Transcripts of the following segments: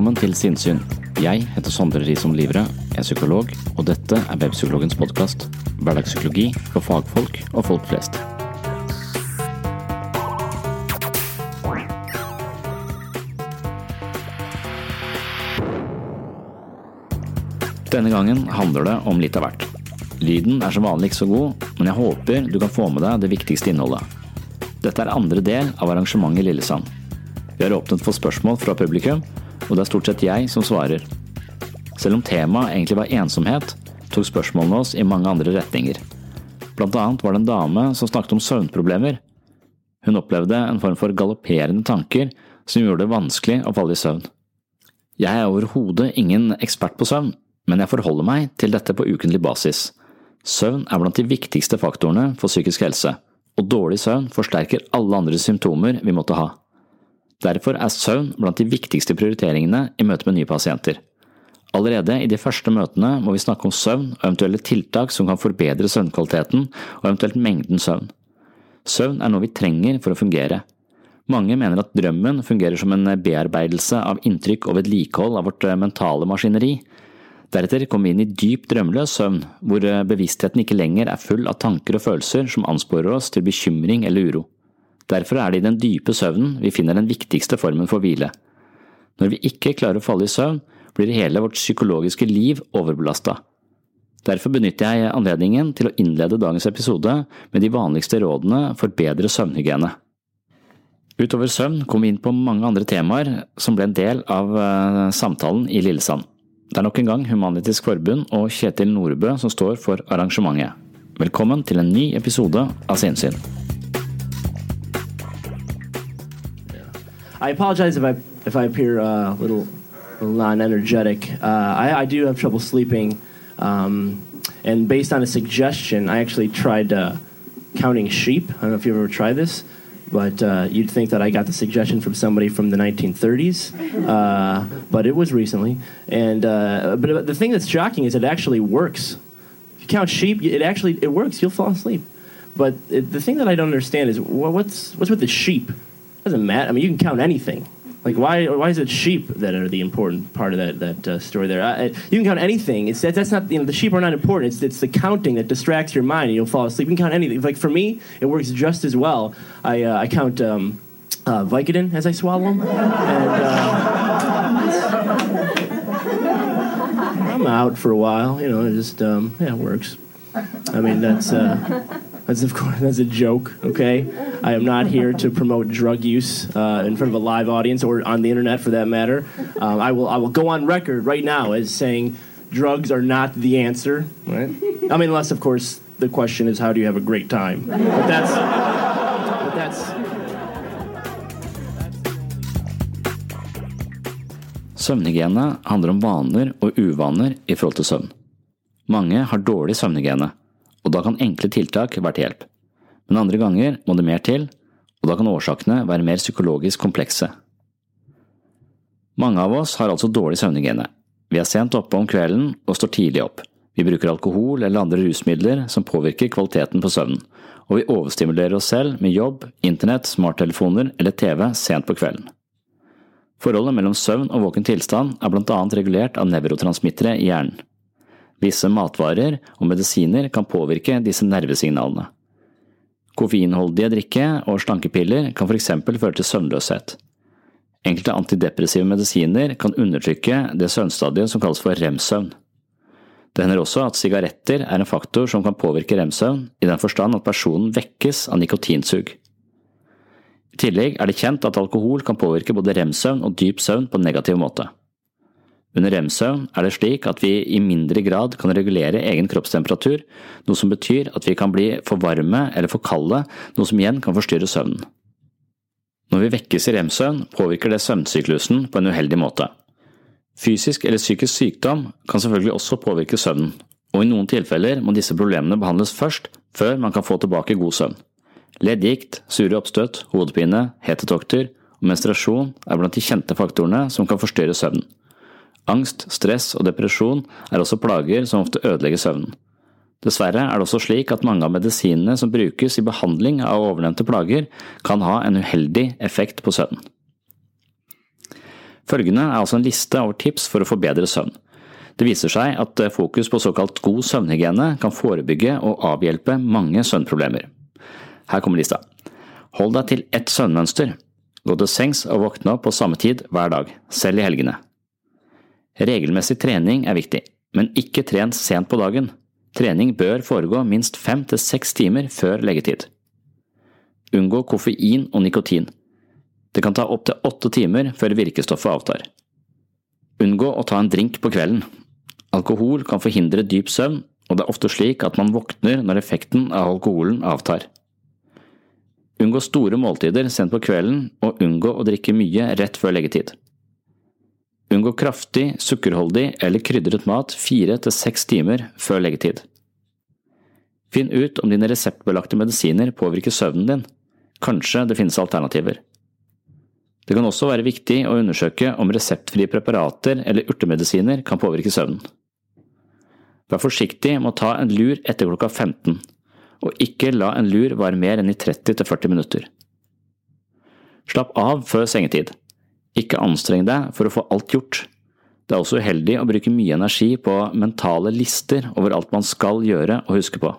Velkommen til Sinnsyn. Jeg heter Sondre Risom Livre, er psykolog, og dette er Webpsykologens podkast. Hverdagspsykologi for fagfolk og folk flest. Denne gangen handler det om litt av hvert. Lyden er som vanlig ikke så god, men jeg håper du kan få med deg det viktigste innholdet. Dette er andre del av arrangementet Lillesand. Vi har åpnet for spørsmål fra publikum, og det er stort sett jeg som svarer. Selv om temaet egentlig var ensomhet, tok spørsmålene oss i mange andre retninger. Blant annet var det en dame som snakket om søvnproblemer. Hun opplevde en form for galopperende tanker som gjorde det vanskelig å falle i søvn. Jeg er overhodet ingen ekspert på søvn, men jeg forholder meg til dette på ukentlig basis. Søvn er blant de viktigste faktorene for psykisk helse, og dårlig søvn forsterker alle andre symptomer vi måtte ha. Derfor er søvn blant de viktigste prioriteringene i møte med nye pasienter. Allerede i de første møtene må vi snakke om søvn og eventuelle tiltak som kan forbedre søvnkvaliteten og eventuelt mengden søvn. Søvn er noe vi trenger for å fungere. Mange mener at drømmen fungerer som en bearbeidelse av inntrykk og vedlikehold av vårt mentale maskineri. Deretter kommer vi inn i dyp drømmeløs søvn, hvor bevisstheten ikke lenger er full av tanker og følelser som ansporer oss til bekymring eller uro. Derfor er det i den dype søvnen vi finner den viktigste formen for hvile. Når vi ikke klarer å falle i søvn, blir hele vårt psykologiske liv overbelasta. Derfor benytter jeg anledningen til å innlede dagens episode med de vanligste rådene for bedre søvnhygiene. Utover søvn kom vi inn på mange andre temaer som ble en del av samtalen i Lillesand. Det er nok en gang Human-Etisk Forbund og Kjetil Nordbø som står for arrangementet. Velkommen til en ny episode av Sinnsyn. I apologize if I if I appear uh, a little, non-energetic. Uh, I, I do have trouble sleeping, um, and based on a suggestion, I actually tried uh, counting sheep. I don't know if you've ever tried this, but uh, you'd think that I got the suggestion from somebody from the 1930s, uh, but it was recently. And uh, but the thing that's shocking is it actually works. If you count sheep, it actually it works. You'll fall asleep. But it, the thing that I don't understand is well, what's what's with the sheep? Doesn't matter. I mean, you can count anything. Like why? Why is it sheep that are the important part of that that uh, story? There, I, you can count anything. It's that, that's not you know the sheep are not important. It's it's the counting that distracts your mind and you'll fall asleep. You can count anything. Like for me, it works just as well. I uh, I count um, uh, Vicodin as I swallow them, and uh, I'm out for a while. You know, it just um, yeah, it works. I mean, that's. That's of course that's a joke. Okay, I am not here to promote drug use uh, in front of a live audience or on the internet for that matter. Um, I will I will go on record right now as saying drugs are not the answer. Right? I mean, unless of course the question is how do you have a great time? But that's but that's Søvnhygiene handler om vaner og uvaner i forhold til søvn. Mange har dårlig søvnhygiene, og da kan enkle tiltak være til hjelp. Men andre ganger må det mer til, og da kan årsakene være mer psykologisk komplekse. Mange av oss har altså dårlig søvnhygiene. Vi er sent oppe om kvelden og står tidlig opp. Vi bruker alkohol eller andre rusmidler som påvirker kvaliteten på søvnen, og vi overstimulerer oss selv med jobb, internett, smarttelefoner eller TV sent på kvelden. Forholdet mellom søvn og våken tilstand er blant annet regulert av nevrotransmittere i hjernen. Visse matvarer og medisiner kan påvirke disse nervesignalene. Koffeinholdige drikke og slankepiller kan eksempel føre til søvnløshet. Enkelte antidepressive medisiner kan undertrykke det søvnstadiet som kalles for rem-søvn. Det hender også at sigaretter er en faktor som kan påvirke rem-søvn, i den forstand at personen vekkes av nikotinsug. I tillegg er det kjent at alkohol kan påvirke både rem-søvn og dyp søvn på en negativ måte. Under rem-søvn er det slik at vi i mindre grad kan regulere egen kroppstemperatur, noe som betyr at vi kan bli for varme eller for kalde, noe som igjen kan forstyrre søvnen. Når vi vekkes i rem-søvn, påvirker det søvnsyklusen på en uheldig måte. Fysisk eller psykisk sykdom kan selvfølgelig også påvirke søvnen, og i noen tilfeller må disse problemene behandles først, før man kan få tilbake god søvn. Leddgikt, sure oppstøt, hodepine, hetetokter og menstruasjon er blant de kjente faktorene som kan forstyrre søvnen. Angst, stress og depresjon er også plager som ofte ødelegger søvnen. Dessverre er det også slik at mange av medisinene som brukes i behandling av ovennevnte plager, kan ha en uheldig effekt på søvnen. Følgende er altså en liste over tips for å få bedre søvn. Det viser seg at fokus på såkalt god søvnhygiene kan forebygge og avhjelpe mange søvnproblemer. Her kommer lista. Hold deg til ett søvnmønster. Gå til sengs og våkne opp på samme tid hver dag, selv i helgene. Regelmessig trening er viktig, men ikke tren sent på dagen. Trening bør foregå minst fem til seks timer før leggetid. Unngå koffein og nikotin. Det kan ta opptil åtte timer før virkestoffet avtar. Unngå å ta en drink på kvelden. Alkohol kan forhindre dyp søvn, og det er ofte slik at man våkner når effekten av alkoholen avtar. Unngå store måltider sent på kvelden, og unngå å drikke mye rett før leggetid. Unngå kraftig, sukkerholdig eller krydret mat fire til seks timer før leggetid. Finn ut om dine reseptbelagte medisiner påvirker søvnen din. Kanskje det finnes alternativer. Det kan også være viktig å undersøke om reseptfrie preparater eller urtemedisiner kan påvirke søvnen. Vær forsiktig med å ta en lur etter klokka 15 og ikke la en lur vare mer enn i 30–40 minutter. Slapp av før sengetid. Ikke anstreng deg for å få alt gjort. Det er også uheldig å bruke mye energi på mentale lister over alt man skal gjøre og huske på.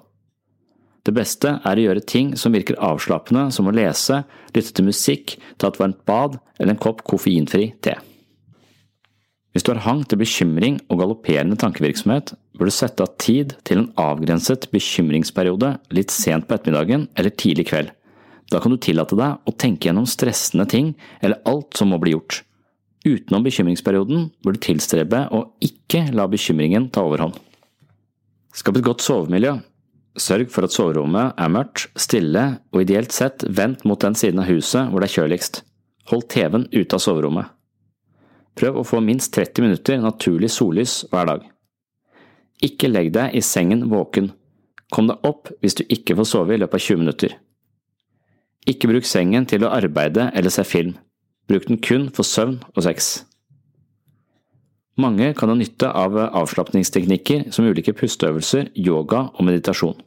Det beste er å gjøre ting som virker avslappende, som å lese, lytte til musikk, ta et varmt bad eller en kopp koffeinfri te. Hvis du har hang til bekymring og galopperende tankevirksomhet, bør du sette av tid til en avgrenset bekymringsperiode litt sent på ettermiddagen eller tidlig kveld. Da kan du tillate deg å tenke gjennom stressende ting eller alt som må bli gjort. Utenom bekymringsperioden bør du tilstrebe å ikke la bekymringen ta overhånd. Skap et godt sovemiljø. Sørg for at soverommet er mørkt, stille og ideelt sett vendt mot den siden av huset hvor det er kjøligst. Hold TV-en ute av soverommet. Prøv å få minst 30 minutter naturlig sollys hver dag. Ikke legg deg i sengen våken. Kom deg opp hvis du ikke får sove i løpet av 20 minutter. Ikke bruk sengen til å arbeide eller se film. Bruk den kun for søvn og sex. Mange kan ha nytte av avslapningsteknikker som ulike pusteøvelser, yoga og meditasjon.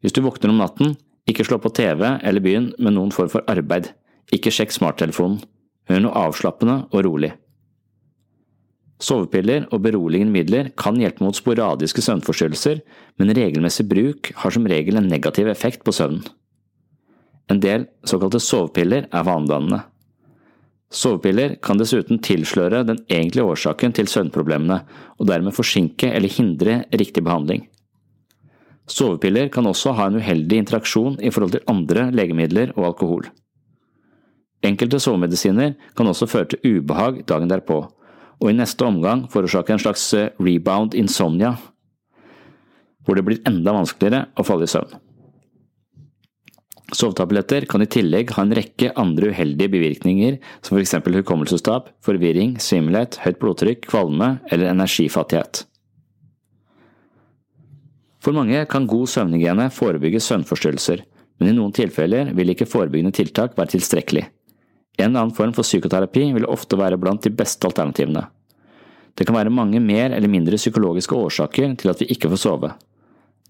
Hvis du våkner om natten, ikke slå på TV eller begynn med noen form for arbeid. Ikke sjekk smarttelefonen. Hør noe avslappende og rolig. Sovepiller og beroligende midler kan hjelpe mot sporadiske søvnforstyrrelser, men regelmessig bruk har som regel en negativ effekt på søvnen. En del såkalte sovepiller er vanedannende. Sovepiller kan dessuten tilsløre den egentlige årsaken til søvnproblemene, og dermed forsinke eller hindre riktig behandling. Sovepiller kan også ha en uheldig interaksjon i forhold til andre legemidler og alkohol. Enkelte sovemedisiner kan også føre til ubehag dagen derpå, og i neste omgang forårsake en slags rebound insomnia, hvor det blir enda vanskeligere å falle i søvn. Sovetabletter kan i tillegg ha en rekke andre uheldige bivirkninger, som f.eks. hukommelsestap, forvirring, svimmelhet, høyt blodtrykk, kvalme eller energifattighet. For mange kan god søvnhygiene forebygge søvnforstyrrelser, men i noen tilfeller vil ikke forebyggende tiltak være tilstrekkelig. En annen form for psykoterapi vil ofte være blant de beste alternativene. Det kan være mange mer eller mindre psykologiske årsaker til at vi ikke får sove.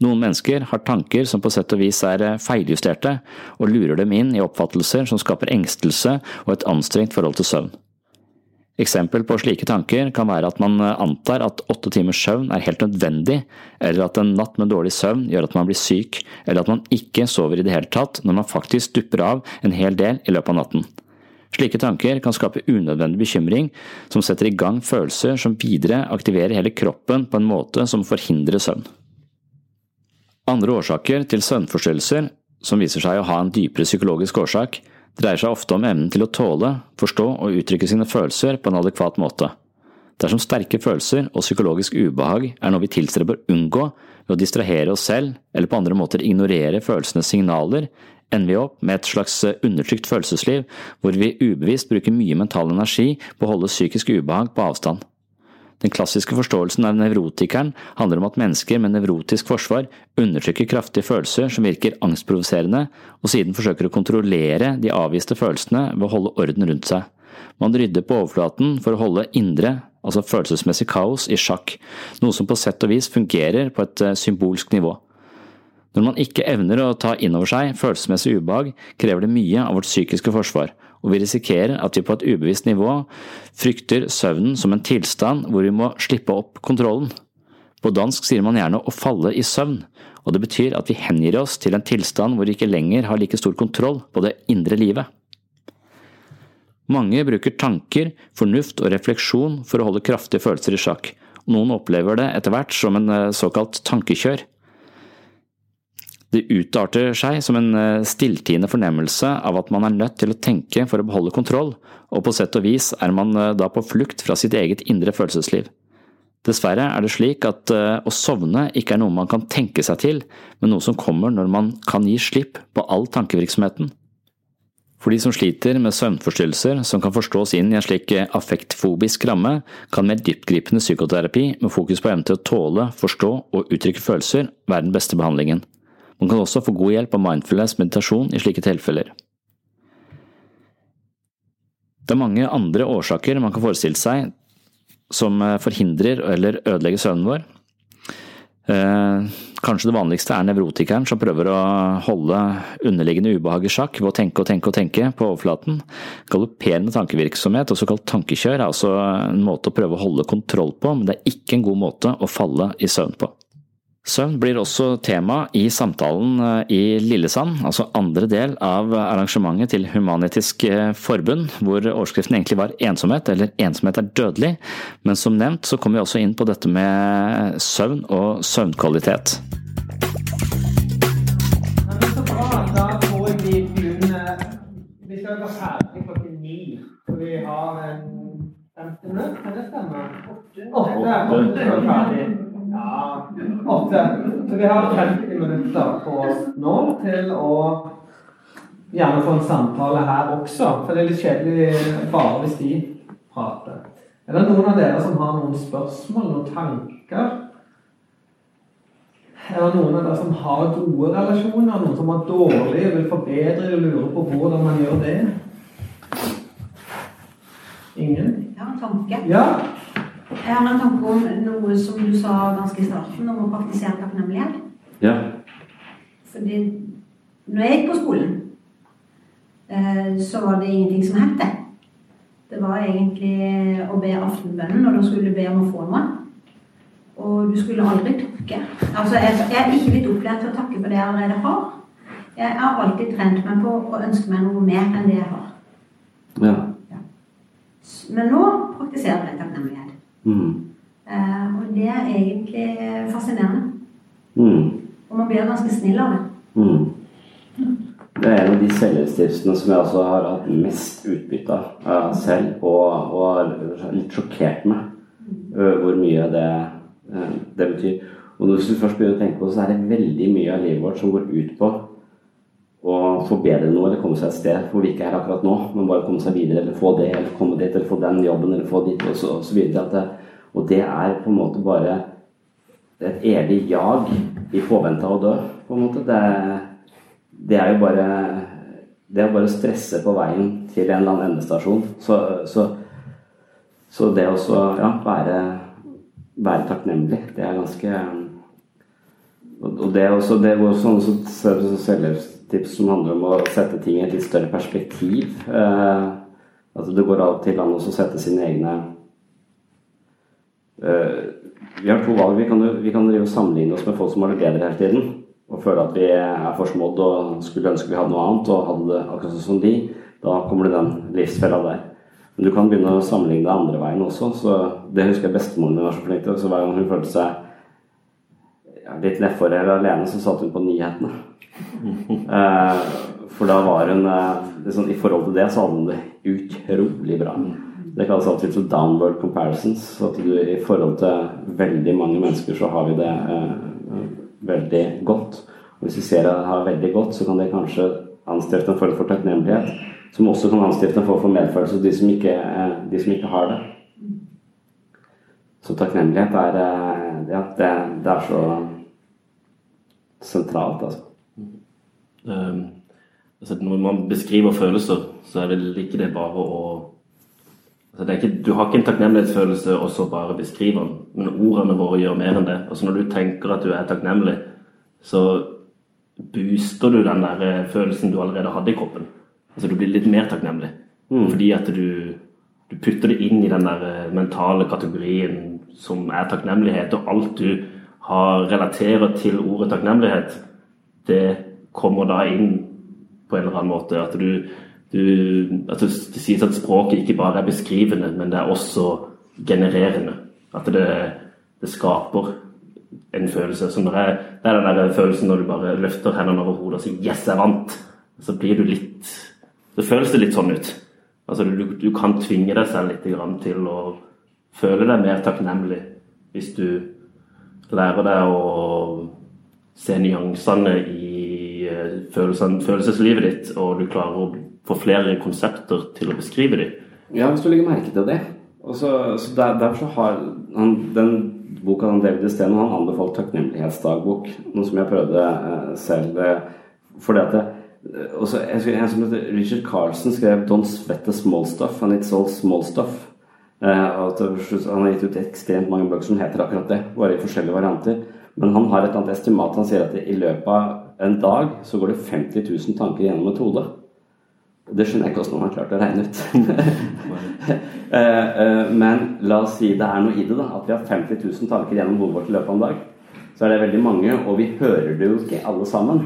Noen mennesker har tanker som på sett og vis er feiljusterte, og lurer dem inn i oppfattelser som skaper engstelse og et anstrengt forhold til søvn. Eksempel på slike tanker kan være at man antar at åtte timers søvn er helt nødvendig, eller at en natt med dårlig søvn gjør at man blir syk, eller at man ikke sover i det hele tatt når man faktisk dupper av en hel del i løpet av natten. Slike tanker kan skape unødvendig bekymring, som setter i gang følelser som videre aktiverer hele kroppen på en måte som forhindrer søvn. Andre årsaker til søvnforstyrrelser, som viser seg å ha en dypere psykologisk årsak, dreier seg ofte om evnen til å tåle, forstå og uttrykke sine følelser på en adekvat måte. Dersom sterke følelser og psykologisk ubehag er noe vi tilstreber å unngå ved å distrahere oss selv eller på andre måter ignorere følelsenes signaler, ender vi opp med et slags undertrykt følelsesliv hvor vi ubevisst bruker mye mental energi på å holde psykisk ubehag på avstand. Den klassiske forståelsen av nevrotikeren handler om at mennesker med nevrotisk forsvar undertrykker kraftige følelser som virker angstprovoserende, og siden forsøker å kontrollere de avviste følelsene ved å holde orden rundt seg. Man rydder på overflaten for å holde indre, altså følelsesmessig kaos, i sjakk, noe som på sett og vis fungerer på et eh, symbolsk nivå. Når man ikke evner å ta inn over seg følelsesmessig ubehag, krever det mye av vårt psykiske forsvar, og vi risikerer at vi på et ubevisst nivå frykter søvnen som en tilstand hvor vi må slippe opp kontrollen. På dansk sier man gjerne å falle i søvn, og det betyr at vi hengir oss til en tilstand hvor vi ikke lenger har like stor kontroll på det indre livet. Mange bruker tanker, fornuft og refleksjon for å holde kraftige følelser i sjakk, og noen opplever det etter hvert som en eh, såkalt tankekjør. Det utarter seg som en eh, stilltiende fornemmelse av at man er nødt til å tenke for å beholde kontroll, og på sett og vis er man eh, da på flukt fra sitt eget indre følelsesliv. Dessverre er det slik at eh, å sovne ikke er noe man kan tenke seg til, men noe som kommer når man kan gi slipp på all tankevirksomheten. For de som sliter med søvnforstyrrelser som kan forstås inn i en slik affektfobisk ramme, kan mer dyptgripende psykoterapi med fokus på evnen til å tåle, forstå og uttrykke følelser være den beste behandlingen. Man kan også få god hjelp av mindfulness meditasjon i slike tilfeller. Det er mange andre årsaker man kan forestille seg som eh, forhindrer eller ødelegger søvnen vår. Eh, kanskje det vanligste er nevrotikeren som prøver å holde underliggende ubehag i sjakk ved å tenke og tenke og tenke på overflaten. Galopperende tankevirksomhet, og såkalt tankekjør, er altså en måte å prøve å holde kontroll på, men det er ikke en god måte å falle i søvn på. Søvn blir også tema i samtalen eh, i Lillesand, altså andre del av arrangementet til Human-Etisk eh, Forbund, hvor overskriften egentlig var ensomhet, eller ensomhet er dødelig. Men som nevnt så kommer vi også inn på dette med søvn og søvnkvalitet. Vi skal være ferdig klokken ni, for vi har en 15 minutter, kan det stemme? Åtte. Åtte. Så vi har 50 minutter på oss nå til å gjerne få en samtale her også. For det er litt kjedelig bare hvis de prater. Er det noen av dere som har noen spørsmål, noen tanker? Er det noen av dere som har gode relasjoner, noen som har dårlige, vil forbedre og lurer på hvordan man gjør det? Ingen? Ja, en tanke. Ja. Jeg har en tanke om noe som du sa ganske i starten, om å praktisere takknemlighet. Ja. Fordi når jeg gikk på skolen, eh, så var det ingenting som het det. Det var egentlig å be aftenbønnen når du skulle be om å få noe. Og du skulle aldri takke. Altså, jeg, jeg er ikke blitt opplært til å takke for det jeg allerede har. Jeg har alltid trent meg på å ønske meg noe mer enn det jeg har. ja. Men nå praktiserer jeg takknemlighet. Mm. Eh, og det er egentlig fascinerende. Mm. Og man blir ganske snill av det. Mm. Det er en av de selvhetsdriftene som jeg også har hatt mest utbytte av selv, og, og har litt sjokkert meg hvor mye det, eh, det betyr. Og hvis du først begynner å tenke på det, så er det veldig mye av livet vårt som går ut på forbedre noe eller komme seg et sted hvor vi ikke er akkurat nå, men bare komme seg videre eller få det eller komme dit eller få den jobben eller få dit og så, og så videre. Det, og det er på en måte bare et evig jag i påvente av å dø, på en måte. Det, det er jo bare Det er bare å stresse på veien til en eller annen endestasjon. Så, så, så det å ja, være, være takknemlig, det er ganske og det er også, det er også sånne selvhjelpstips som handler om å sette ting i et litt større perspektiv. Eh, altså det går av og til an å sette sine egne eh, Vi har to valg. Vi kan, vi kan sammenligne oss med folk som har det bedre hele tiden. Og føle at vi er forsmådd og skulle ønske vi hadde noe annet og hadde det akkurat sånn som de. Da kommer det den livsfella der. Men du kan begynne å sammenligne det andre veien også. så Det husker jeg bestemoren min var så flink til. Så hver gang hun følte seg litt nedfor eller alene, så satt hun på nyhetene. Eh, for da var hun eh, liksom, I forhold til det så hadde hun det utrolig bra. Det kalles alltid for downward comparisons. Så at du i forhold til veldig mange mennesker så har vi det eh, veldig godt. Og hvis vi ser at det har veldig godt, så kan det kanskje anstifte en form for takknemlighet. Som også kan anstifte en form for medfølelse hos de, som ikke, eh, de som ikke har det. Så takknemlighet er eh, Ja, det, det er så sentralt, altså. Um, altså når man beskriver følelser, så er det ikke det bare å altså det ikke, Du har ikke en takknemlighetsfølelse og så bare beskriver den, men ordene våre gjør mer enn det. Altså Når du tenker at du er takknemlig, så booster du den der eh, følelsen du allerede hadde i kroppen. Altså Du blir litt mer takknemlig. Mm. Fordi at du, du, putter det inn i den der eh, mentale kategorien som er takknemlighet, og alt du har relaterer til ordet takknemlighet, det kommer da inn på en eller annen måte. At du, du at det sies at språket ikke bare er beskrivende, men det er også genererende. At det, det skaper en følelse. Så når jeg, det er den der følelsen når du bare løfter hendene over hodet og sier 'yes, jeg vant', så blir du litt Så føles det litt sånn ut. Altså du, du kan tvinge deg selv litt til å føle deg mer takknemlig hvis du lærer deg å se nyansene i følelsen, følelseslivet ditt, og du klarer å få flere konsepter til å beskrive dem. Ja, hvis du legger merke til det. Og så, så der, Derfor så har han den boka han David Esteno han anbefalt takknemlighetsdagbok, noe som jeg prøvde eh, selv. Eh, fordi at det, eh, også, En som heter Richard Carlsen skrev 'Don't sweat the small stuff and it's all small stuff'. Eh, han har gitt ut ekstremt mange bøker som heter akkurat det, bare i forskjellige varianter. Men han har et annet estimat. Han sier at i løpet av en dag så går det 50 000 tanker gjennom et hode. Det skjønner jeg ikke hvordan han har klart å regne ut. Eh, eh, men la oss si det er noe i det, da. At vi har 50 000 tanker gjennom hodet vårt i løpet av en dag. Så er det veldig mange, og vi hører det jo ikke alle sammen.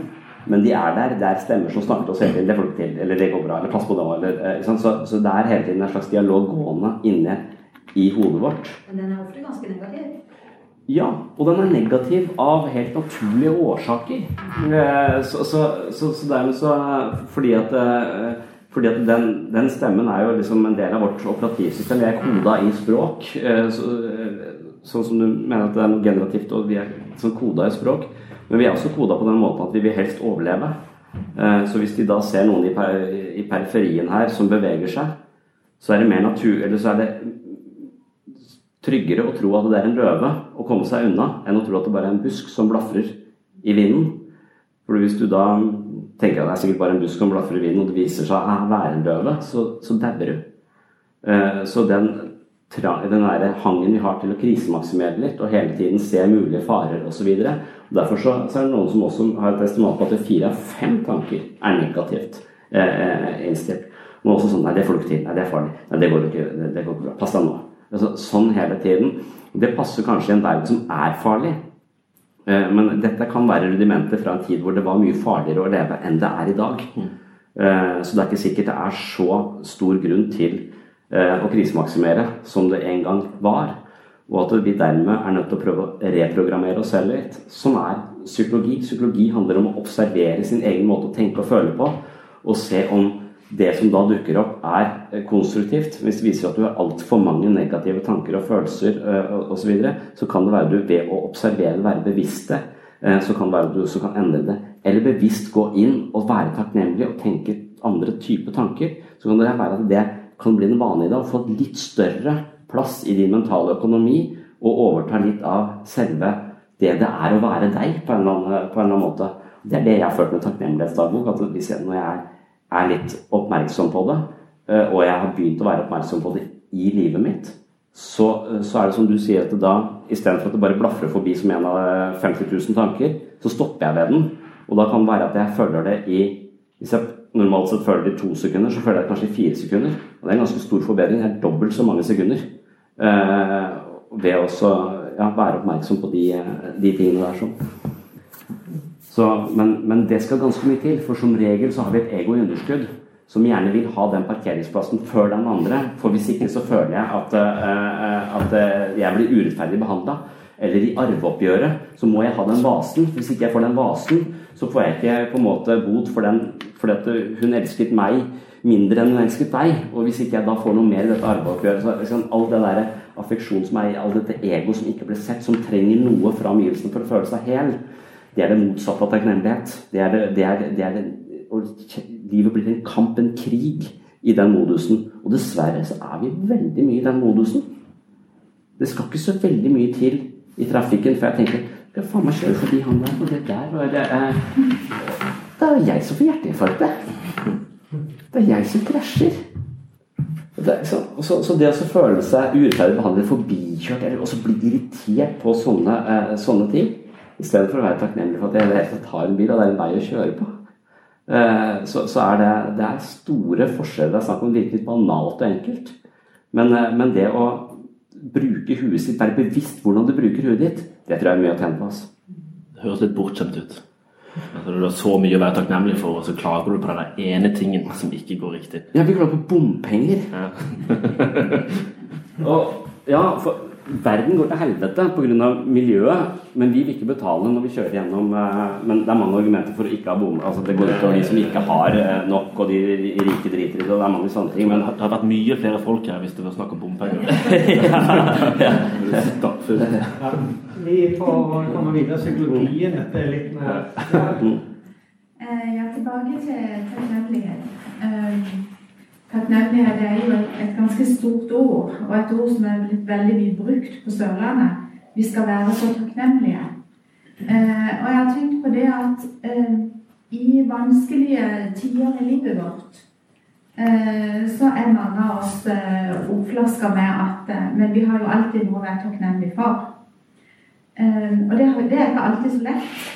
Men de er der. Det er stemmer som snakker til oss hele tiden. Det får du ikke til. Eller det går bra. Eller pass på det. Eller, så, så, det er hele tiden en slags dialog gående inne i hodet vårt. Men den er ofte ganske negativ? Ja, og den er negativ av helt naturlige årsaker. Eh, så, så, så, så dermed så Fordi at, eh, fordi at den, den, stemmen er jo liksom en del av vårt operativsystem. Vi er koda i språk. Så, sånn som du mener at det er noe generativt, og vi er sånn koda i språk. Men vi er også koda på den måten at vi vil helst overleve. Så hvis de da ser noen i, i periferien her som beveger seg, så er det mer natur, eller så er det tryggere å tro at det er en løve å komme seg unna, enn å tro at det bare er en busk som blafrer i vinden. For hvis du da tenker at det er sikkert bare en busk som blafrer i vinden, og det viser seg å være en løve, så, så dauer du. Eh, så den, den der hangen vi har til å krisemaksimere litt og hele tiden se mulige farer osv. Derfor så, så, er det noen som også har et estimat på at fire av fem tanker er negativt eh, innstilt. Men også sånn Nei, det får du ikke til. Nei, det er farlig. Nei, det går ikke. Det, det går ikke bra. Pass deg nå. Altså, sånn hele tiden. Det passer kanskje i en verden som er farlig. Eh, men dette kan være rudimenter fra en tid hvor det var mye farligere å leve enn det er i dag. Mm. Eh, så det er ikke sikkert det er så stor grunn til eh, å krisemaksimere som det en gang var. Og at vi dermed er nødt til å prøve å reprogrammere oss selv litt. Sånn er psykologi. Psykologi handler om å observere sin egen måte å tenke og føle på, og se om det som da dukker opp, er eh, konstruktivt. Hvis det viser at du har altfor mange negative tanker og følelser eh, osv., så, så kan det være du ved å observere, være bevisste, det, så kan det være du også kan endre det eller bevisst gå inn og være takknemlig og tenke andre typer tanker, så kan det være at det kan bli en vane i deg å få litt større plass i din mentale økonomi og overta litt av selve det det er å være deg, på en eller annen, en eller annen måte. Det er det jeg har følt med takknemlighetsdagbok. at hvis jeg, Når jeg er litt oppmerksom på det, eh, og jeg har begynt å være oppmerksom på det i livet mitt, så, så er det som du sier at da istedenfor at det bare blafrer forbi som en av 50 000 tanker, så stopper jeg ved den. Og da kan det være at jeg følger det i Hvis jeg normalt sett føler det i to sekunder, så føler jeg det kanskje i fire sekunder. Og det er en ganske stor forbedring. Det er dobbelt så mange sekunder. Eh, ved å ja, være oppmerksom på de, de tingene der sånn. Så, men, men, det skal ganske mye til, for som regel så har vi et ego i underskudd som gjerne vil ha den parkeringsplassen før den andre. For hvis ikke så føler jeg at, uh, at uh, jeg blir urettferdig behandla. Eller i arveoppgjøret så må jeg ha den vasen. Hvis ikke jeg får den vasen, så får jeg ikke på en måte bot for den fordi hun elsket meg mindre enn hun elsket deg. Og hvis ikke jeg da får noe mer i dette arveoppgjøret, så liksom, all det der affeksjon som er i all dette ego som ikke ble sett, som trenger noe fra omgivelsene for å føle seg hel, det er det motsatte av takknemlighet. Det er det, det er, det er det, livet blir en kamp, en krig, i den modusen. Og dessverre så er vi veldig mye i den modusen. Det skal ikke så veldig mye til i trafikken før jeg tenker skal faen meg kjøre forbi han der og det der. Og det, er, det er jeg som får hjerteinfarkt. Det er jeg som krasjer. Det, så, så, så, det å føle seg urettferdig behandlet, forbikjørt, eller også bli irritert på sånne, eh, sånne ting i stedet for å være takknemlig for at jeg helt tar en bil, og det er en vei å kjøre på. Eh, så, så er det, det, er store forskjeller. Det er snakk om virkelig banalt og enkelt. Men, eh, men, det å bruke huet sitt, være bevisst hvordan du bruker huet ditt, det tror jeg er mye å tjene på. Altså. Det høres litt bortskjemt ut. Altså, du har så mye å være takknemlig for, og så klager du på den ene tingen som ikke går riktig. Ja, vi klager på bompenger. Ja. og, ja, for verden går til helvete pga. miljøet, men vi vil ikke betale når vi kjører gjennom eh, Men det er mange argumenter for å ikke ha bom. Altså, det går utover de som ikke har eh, nok, og de rike driter i det. Det er mange sånne ting. Men det har vært mye flere folk her hvis det var snakk om bompenger. ja, vi får komme videre psykologien. Dette er litt mer ja. Eh, ja, tilbake til takknemlighet. Takknemlighet er jo et, ganske stort ord, og et ord som er blitt veldig mye brukt på Sørlandet. Vi skal være så takknemlige. Eh, og jeg har tenkt på det at eh, i vanskelige tider i livet vårt eh, så er mange av oss eh, oppflaska med at eh, Men vi har jo alltid noe å være takknemlige for. Eh, og det, det er ikke alltid så lett.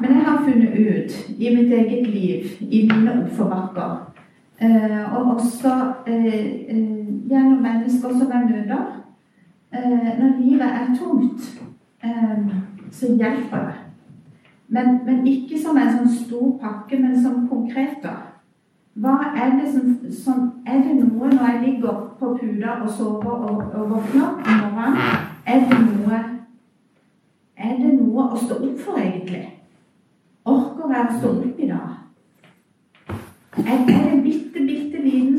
Men jeg har funnet ut i mitt eget liv, i mine oppforbakker og også eh, eh, gjennom mennesker som er møter. når livet er tungt, så hjelper det. Men, men, ikke som en sånn stor pakke, men som konkreter. Hva er det som, som, Er det noe når jeg ligger på puta og sover og, og våkner om morgenen Er det noe Er det noe å stå opp for, egentlig? Orker jeg å stå opp i dag? Er, det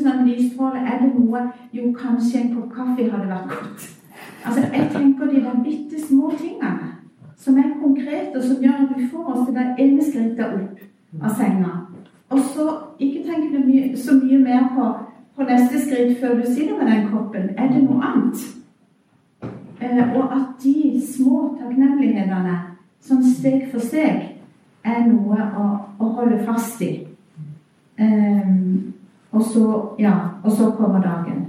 sånn lysstråle? Er det noe Jo, kanskje en kopp kaffe hadde vært godt. Altså, Jeg tenker de der bitte små tingene som er konkrete, og som gjør at vi får oss til det ene skrittet opp av senga. Og så ikke tenk så mye mer på, på, neste skritt før du sitter med den koppen. Er det noe annet? Eh, og at de små takknemlighetene, sånn steg for steg, er noe å, å holde fast i. Um, og så, ja, og så kommer dagen.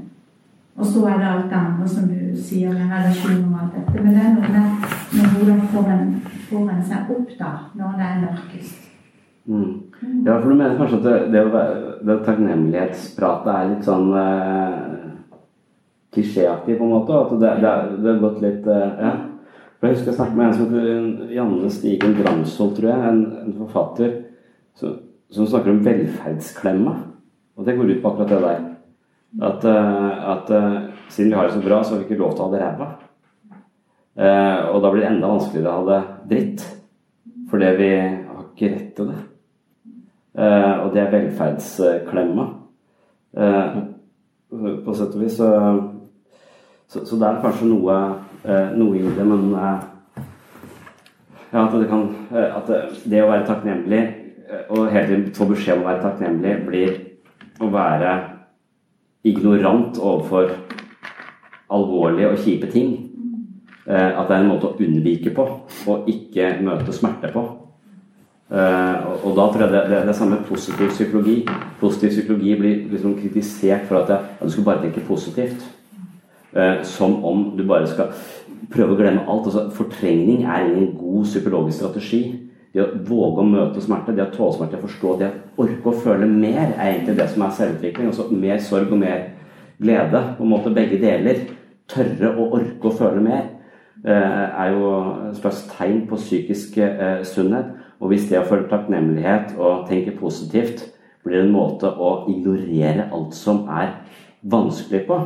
Og så er det alt det andre som du sier med relasjon og alt dette. Men det er noe med, med hvordan får en, får en seg opp da, når det er mørkest. Mm. Ja, for du mener kanskje at det, det, det takknemlighetspratet er litt sånn eh, klisjéaktig, på en måte? At det, det, det har gått litt eh, Ja. For Jeg husker jeg snakket med en som heter Janne Stigen Bramsvold, tror jeg. En, en forfatter. som, som snakker om velferdsklemma. Og det går ut på akkurat det der. At, eh, at eh, siden vi har det så bra, så har vi ikke lov til å ha det ræva. Eh, og da blir det enda vanskeligere å ha det dritt. Fordi vi har ikke rett til det. og det er velferdsklemma. på sett og vis. Så, så, så, det er kanskje noe, noe i det, men ja, at, det kan, at det å være takknemlig og hele tiden få beskjed om å være takknemlig, blir å være ignorant overfor alvorlige og kjipe ting. Eh, at det er en måte å unnvike på, og ikke møte smerte på. Eh, og, da tror jeg det, det, det samme positiv psykologi. Positiv psykologi blir liksom kritisert for at, det, at du skal bare tenke positivt. Eh, som om du bare skal prøve å glemme alt. Altså, fortrengning er ingen god psykologisk strategi. Det å våge å møte smerte, det å tåle smerte, forstå det orke å føle mer, er egentlig det som er selvutvikling. Altså mer sorg og mer glede. På en måte begge deler. Tørre å orke å føle mer er jo et slags tegn på psykisk sunnhet. Og hvis det å føle takknemlighet og tenke positivt blir en måte å ignorere alt som er vanskelig på,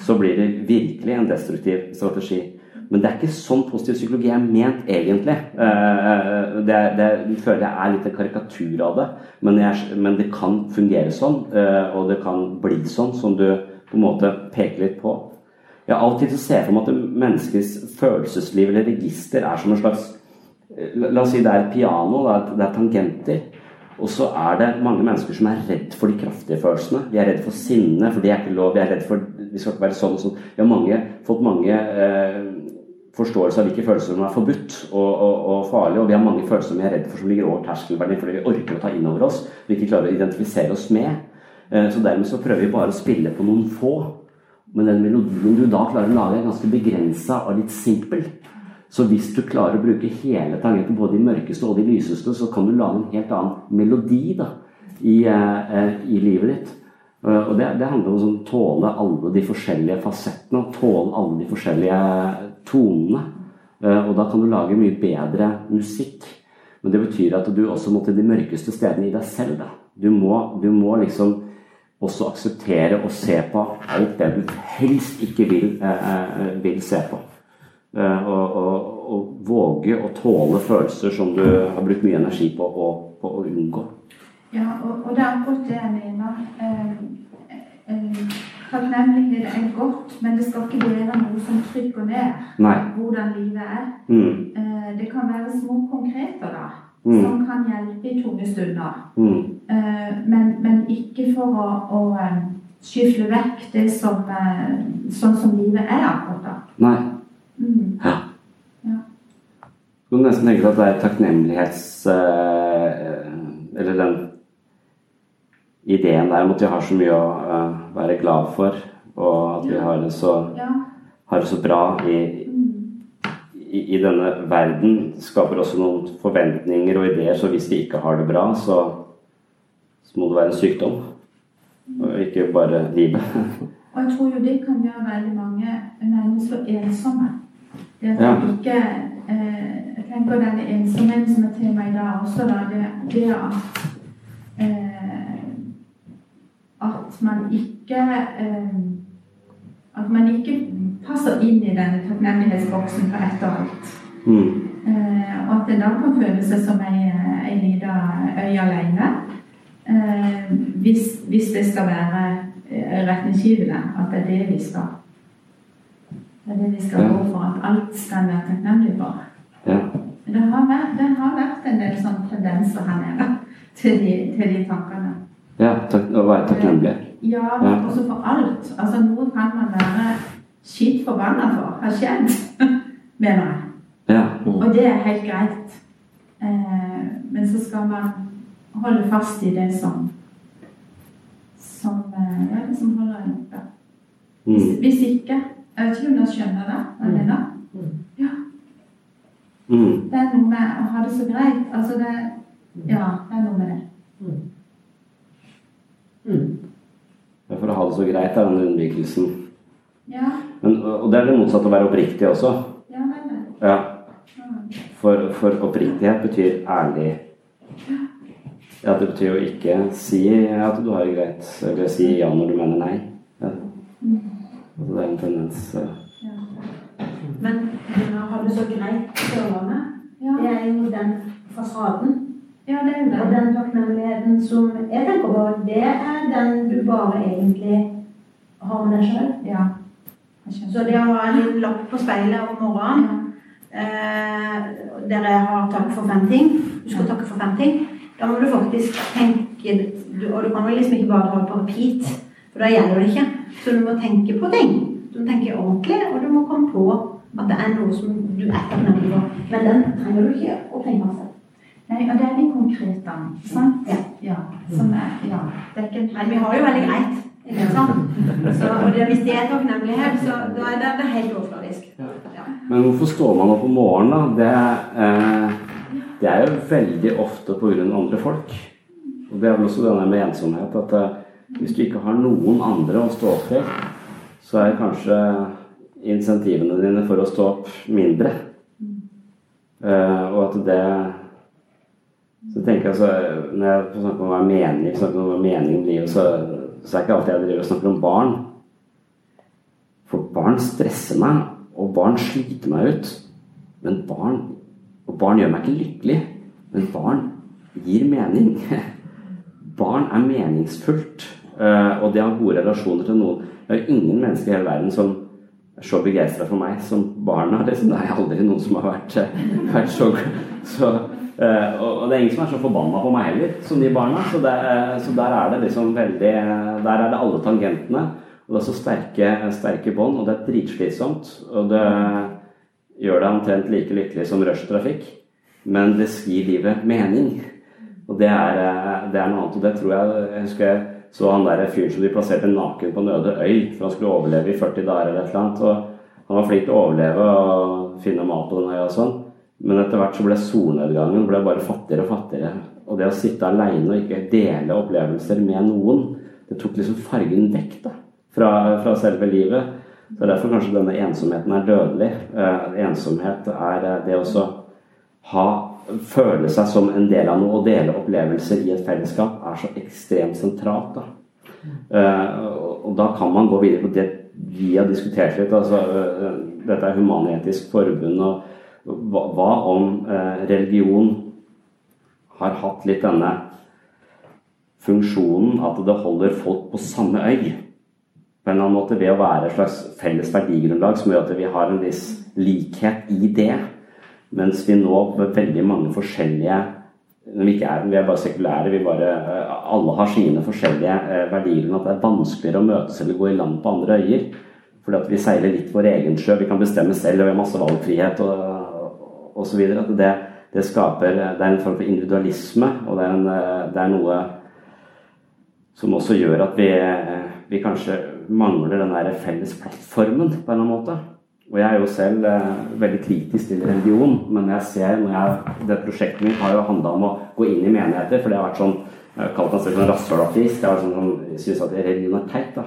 så blir det virkelig en destruktiv strategi. Men det er ikke sånn positiv psykologi er ment, egentlig. Det, det, jeg føler jeg er litt en karikatur av det. Men, jeg, men, det kan fungere sånn, og det kan bli sånn, som du på en måte peker litt på. Jeg har alltid ser for meg at menneskets følelsesliv eller register er som en slags La oss si det er et piano, det er tangenter. Og så er det mange mennesker som er redd for de kraftige følelsene. Vi er redd for sinne, for det er ikke lov. Vi er redd for Vi skal ikke være sånn og sånn. Vi har mange, fått mange eh, forståelser av hvilke følelser som er forbudt og, og, og farlige. Og vi har mange følelser vi er redd for som ligger over terskelverdien fordi vi orker å ta inn over oss. Vi ikke klarer å identifisere oss med. Eh, så dermed så prøver vi bare å spille på noen få. Men den melodien du da klarer å lage, er ganske begrensa og litt simpel. Så hvis du klarer å bruke hele tangenten, både de mørkeste og de lyseste, så kan du lage en helt annen melodi da, i, eh, i livet ditt. Og det, det handler om å sånn, tåle alle de forskjellige fasettene, tåle alle de forskjellige tonene. Og da kan du lage mye bedre musikk. Men det betyr at du også må til de mørkeste stedene i deg selv. Da. Du, må, du må liksom også akseptere å se på alt det du helst ikke vil, eh, vil se på. Eh, og, og, og, våge å tåle følelser som du har brukt mye energi på, å, på å unngå. Ja, og, og, det er akkurat det jeg mener. Eh, eh, takknemlighet er godt, men det skal ikke være noe som trykker ned Nei. hvordan livet er. Mm. Eh, det kan være små konkreter da, Mm. som kan hjelpe i tunge stunder. Mm. Eh, men, men ikke for å, å eh, skyfle vekk det som, eh, sånn som livet er akkurat da. Nei. Mm. Ja. Ja. Du kan nesten tenke deg at det er takknemlighets... eh, eller den ideen der om at vi har så mye å eh, være glad for, og at vi har det så, har det så bra i, i, i denne verden, skaper også noen forventninger og ideer. Så hvis vi ikke har det bra, så, så må det være en sykdom, og ikke bare livet. Og jeg tror jo det kan gjøre veldig mange mennesker ensomme. Det at Ja. ikke eh, Jeg tenker denne ensomheten som er tema i dag også, da, det, det at At man ikke eh, At man ikke passer inn i denne takknemlighetsboksen for ett og alt. Mm. Eh, og at en da kan føle seg som ei, ei lita øy alene. Eh, hvis, hvis det skal være eh, retningsgivende, at det er det vi skal Det er det vi skal Ja. gå for, at alt skal være takknemlig for. Ja. Det har vært, det har vært en del sånne tendenser her nede til de, til de tankene. Ja takk, å være takknemlig. Ja, Ja. også for alt. Altså Noe kan man være skitt forbanna for har skjedd, mener jeg. Ja. Og det er helt greit. Eh, men så skal man holde fast i det som som, eh, ja, det som holder en oppe. Hvis, Mm. hvis ikke Jeg vet ikke om dere skjønner det? hva jeg mener? Ja. Mm. Det er noe med å ha det så greit. Altså det Ja, det er noe med det. Ja, For å ha det så greit er den unnvikelsen. Ja, Men, og det er det motsatte å være oppriktig også. ja vel. Ja. Ja. For, for oppriktighet betyr ærlig. Ja, Det betyr jo ikke si at du har det greit, eller si ja når du mener nei. Ja. Altså, det er en tendens Ja. Men har du så greit Sørlandet. Ja. Det er jo den fasaden. Ja, det er jo Og den takknemligheten som jeg tenker på, det er den du bare egentlig har med deg sjøl. Ja. Så det å ha en liten lapp på speilet om morgenen eh, der jeg har takk for fem ting Du skal takke for fem ting. Da må du faktisk tenke du, Og du kan vel liksom ikke bare dra på repeat, for da gjelder det ikke. Så du må tenke på ting. Du må tenke ordentlig, og du må komme på at det er noe som du er takknemlig for. Men den trenger du ikke å tenke masse. Nei, og det er litt konkret, da. Sant? Ja. ja. Som er, ja. Det er ikke, men vi har jo veldig greit. Ikke sant? Så, og det, hvis det er takknemlighet, så da er det, det er helt overfladisk. Ja. Men hvorfor står man opp om morgenen, da? Det, eh, det er jo veldig ofte pga. andre folk. Og det er vel også denne med ensomhet. At eh, hvis du ikke har noen andre å stå opp til, så er kanskje insentivene dine for å stå opp mindre. Eh, og at det Så tenker jeg så Når jeg snakker om hva mening, snakker om hva mening blir, så, så er ikke alltid jeg driver og snakker om barn. For barn stresser meg, og barn sliter meg ut. Men barn Og barn gjør meg ikke lykkelig, men barn gir mening. Barn er meningsfullt, eh, og det har gode relasjoner til noen Det er ingen mennesker i hele verden som er så begeistra for meg som barna. Liksom. Det er aldri noen som har vært, vært så, så Uh, og det er ingen som er så forbanna på meg heller som de barna. Så, det, så, der er det liksom veldig Der er det alle tangentene. Og det er så sterke, sterke bånd, og det er dritslitsomt. Og det gjør deg omtrent like lykkelig som rushtrafikk. Men det gir livet mening. Og det er, eh, det er, noe annet. Og det tror jeg Jeg husker jeg så han der fyren som de plasserte naken på en øde øy for han skulle overleve i 40 dager eller et eller annet. Og han var flink til å overleve og finne mat på den øya og sånn. Men etter hvert så ble solnedgangen ble bare fattigere og fattigere. Og det å sitte aleine og ikke dele opplevelser med noen, det tok liksom fargen vekk da, fra, fra selve livet. Så Derfor kanskje denne ensomheten er dødelig. Eh, ensomhet er eh, det å ha føle seg som en del av noe og dele opplevelser i et fellesskap er så ekstremt sentralt. Da. Eh, og da kan man gå videre på det vi har diskutert litt. Altså, uh, dette er Human-Etisk Forbund. og hva, om uh, religion har hatt litt denne funksjonen at det holder folk på samme øy? På en eller annen måte Ved å være et slags felles verdigrunnlag som gjør at vi har en viss likhet i det. Mens vi nå med veldig mange forskjellige vi, er, vi er bare sekulære. Vi bare, alle har sine forskjellige eh, verdier. At det er vanskeligere å møtes eller gå i land på andre øyer. Fordi at vi seiler litt vår egen sjø. Vi kan bestemme selv og vi har masse valgfrihet og osv. At det, det skaper Det er en form for individualisme, og det er, en, det er noe som også gjør at vi, vi kanskje mangler den der felles plattformen på en eller annen måte. Og jeg er jo selv eh, veldig kritisk til religion, men jeg ser når jeg, det prosjektet mitt har jo handla om å gå inn i menigheter, for det har vært sånn jeg har kalt meg selv en rasshølateist. Jeg har sånn, syns at religion er teit. da.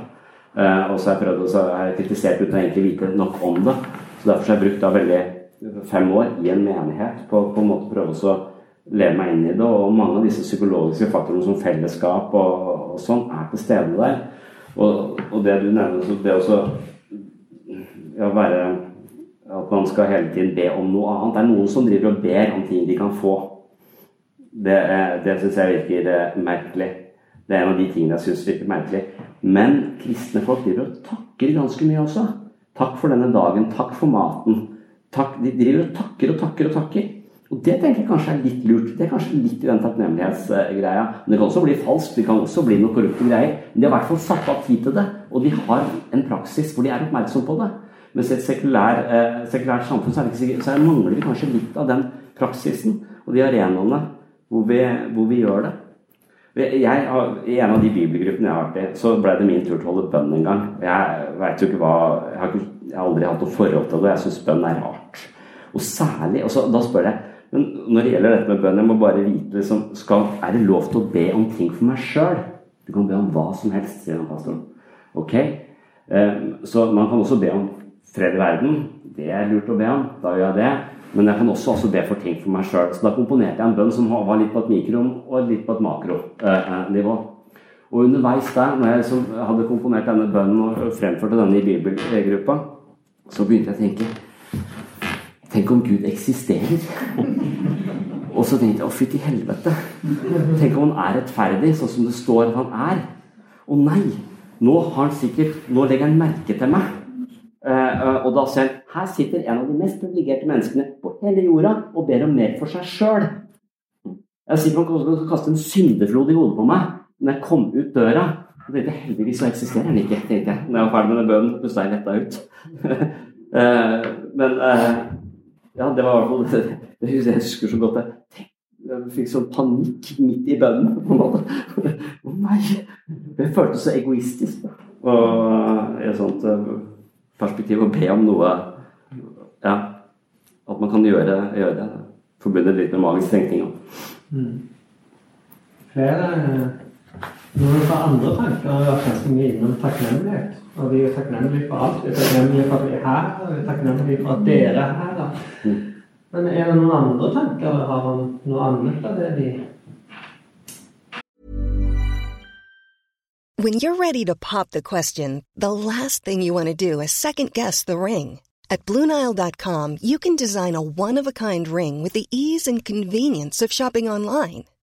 Eh, og så har jeg prøvd, å har jeg kritisert uten å egentlig vite nok om det. Så Derfor har jeg brukt da veldig fem år i en menighet på, på en måte prøve å leve meg inn i det. Og mange av disse psykologiske faktorene som fellesskap og, og sånn er til stede der. Og, og det du nevner, det også ja, være At man skal hele tiden be om noe annet. Det er noen som driver og ber om ting de kan få. Det, det syns jeg virker eh, merkelig. Det er en av de tingene jeg syns virker merkelig. Men kristne folk driver og takker ganske mye også. Takk for denne dagen. Takk for maten. Takk, de driver og takker og takker og takker. Og det tenker jeg kanskje er litt lurt. Det er kanskje litt i den takknemlighetsgreia. Men det kan også bli falskt. Det kan også bli noen korrupte greier. Men de har i hvert fall satt av tid til det. Og de har en praksis hvor de er oppmerksom på det. Mens i et sekulær, eh, sekulært samfunn så, sikkert, så mangler vi kanskje litt av den praksisen og de arenaene hvor vi, hvor vi gjør det. Jeg, I en av de bibelgruppene jeg har vært i, så ble det min tur til å holde bønn en gang. Jeg vet jo ikke hva Jeg har, ikke, jeg har aldri hatt noe forhold til det. Jeg syns bønn er rart. Og særlig og så, Da spør jeg men når det gjelder dette med bønn, jeg må bare vite liksom, skal, Er det lov til å be om ting for meg sjøl? Du kan be om hva som helst, sier han pastoren. Ok? Eh, så man kan også be om fred i verden. Det er lurt å be om. Da gjør jeg det. Men jeg kan også, også be for ting for meg sjøl. Så da komponerte jeg en bønn som var litt på et mikro- og litt på et makronivå. Og underveis der, når jeg liksom hadde komponert denne bønnen og fremførte denne i bibelgruppa, så begynte jeg å tenke Tenk om Gud eksisterer? Og så tenkte jeg å, fytti helvete. Tenk om han er rettferdig, sånn som det står at han er. Å nei! Nå, har han sikkert, nå legger han merke til meg. Eh, eh, og da ser han her sitter en av de mest privilegerte menneskene på hele jorda og ber om mer for seg sjøl. Jeg er sikker på at han skal kaste en syndeflod i hodet på meg når jeg kom ut døra. Og tenkte heldigvis så eksisterer den ikke, tenkte jeg. Når jeg var ferdig med den bønnen, pusta jeg letta ut. Eh, men eh, ja, det var i hvert fall det, jeg husker så godt. Jeg, jeg fikk sånn panikk midt i bønnen. på en måte. Å nei! Det føltes så egoistisk. Og i et sånt eh, perspektiv å be om noe Ja, at man kan gjøre, gjøre det. Forbundet litt med magisk tenkning. da. Flere noen fra andre tanker har vært ganske innom takknemlighet. Og vi er takknemlige for alt. Vi er takknemlige for at vi er her, og vi er takknemlige for at dere er her. da. Men er det noen andre tanker dere har om noe annet av det vi When you're ready to pop the question, the last thing you want to do is second guess the ring. At Bluenile.com, you can design a one of a kind ring with the ease and convenience of shopping online.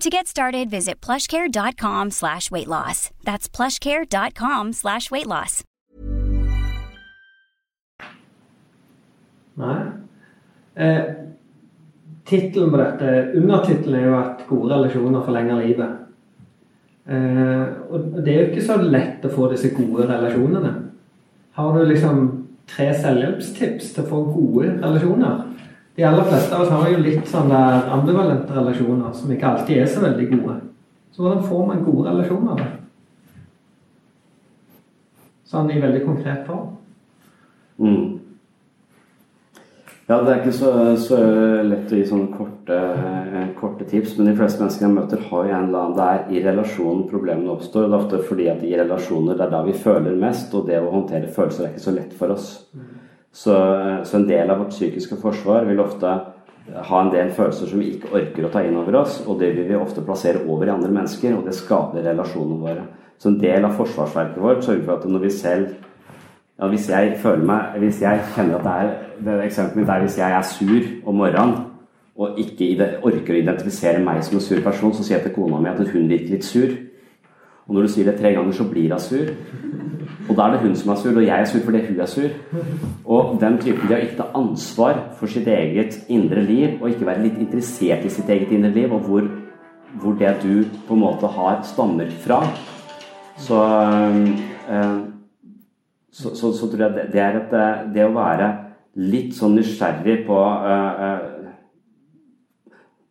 To get started, visit plushcare.com slash weight loss. That's plushcare.com slash weight loss. Nei. Eh, Tittelen på dette, undertittelen er jo at gode relasjoner forlenger livet. Eh, og det er jo ikke så lett å få disse gode relasjonene. Har du liksom tre selvhjelpstips til å få gode relasjoner? De aller fleste av oss har jo litt sånn der ambivalente relasjoner som ikke alltid er så veldig gode. Så hvordan får man gode relasjoner? da? Sånn i veldig konkret form. Mm. Ja, det er ikke så, så lett å gi sånne korte, korte tips, men de fleste mennesker jeg møter, har jo en eller annen Det er i relasjonen problemene oppstår. og Det er ofte fordi at i relasjoner det er da vi føler mest, og det å håndtere følelser er ikke så lett for oss. Så, så en del av vårt psykiske forsvar vil ofte ha en del følelser som vi ikke orker å ta inn over oss, og det vil vi ofte plassere over i andre mennesker, og det skader relasjonene våre. Så en del av forsvarsverket vårt sørger for at når vi selv ja, Hvis jeg føler meg Hvis jeg kjenner at det er det Eksempelet mitt er hvis jeg er sur om morgenen og ikke orker å identifisere meg som en sur person, så sier jeg til kona mi at hun virker litt sur. Og når du sier det tre ganger, så blir hun sur. Og da er det hun som er sur, og jeg er sur fordi hun er sur. Og den typen de har ikke ansvar for sitt eget indre liv, og ikke være litt interessert i sitt eget indre liv, og hvor, hvor det du på en måte har, stammer fra. Så, øh, så, så, så tror jeg det, det er et øh, Det å være litt sånn nysgjerrig på øh, øh,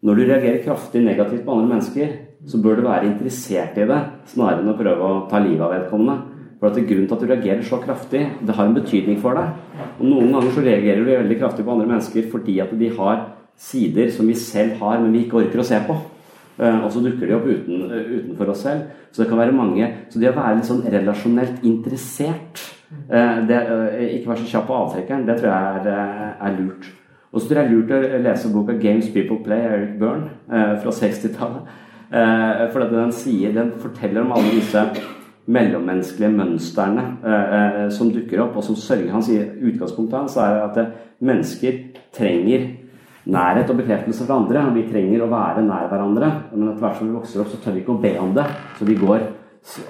Når du reagerer kraftig negativt på andre mennesker, så bør du være interessert i det, snarere enn å prøve å ta livet av vedkommende. For at Grunnen til at du reagerer så kraftig, det har en betydning for deg. Og Noen ganger så reagerer du veldig kraftig på andre mennesker fordi at de har sider som vi selv har, men vi ikke orker å se på. Eh, Og så dukker de opp uten, eh, utenfor oss selv. Så det kan være mange Så det å være litt sånn relasjonelt interessert eh, det, Ikke være så kjapp på avtrekkeren, det tror jeg er, er lurt. Og så tror jeg det er lurt å lese boka 'Games People Play' av Eric Byrne fra 60-tallet. Eh, for den sier Den forteller om alle disse mellommenneskelige mønstrene eh, eh, som dukker opp, og som sørger Han sier utgangspunktet hans er at mennesker trenger nærhet og bekreftelse fra andre. Vi trenger å være nær hverandre, men etter hvert som vi vokser opp, så tør vi ikke å be om det. Så vi går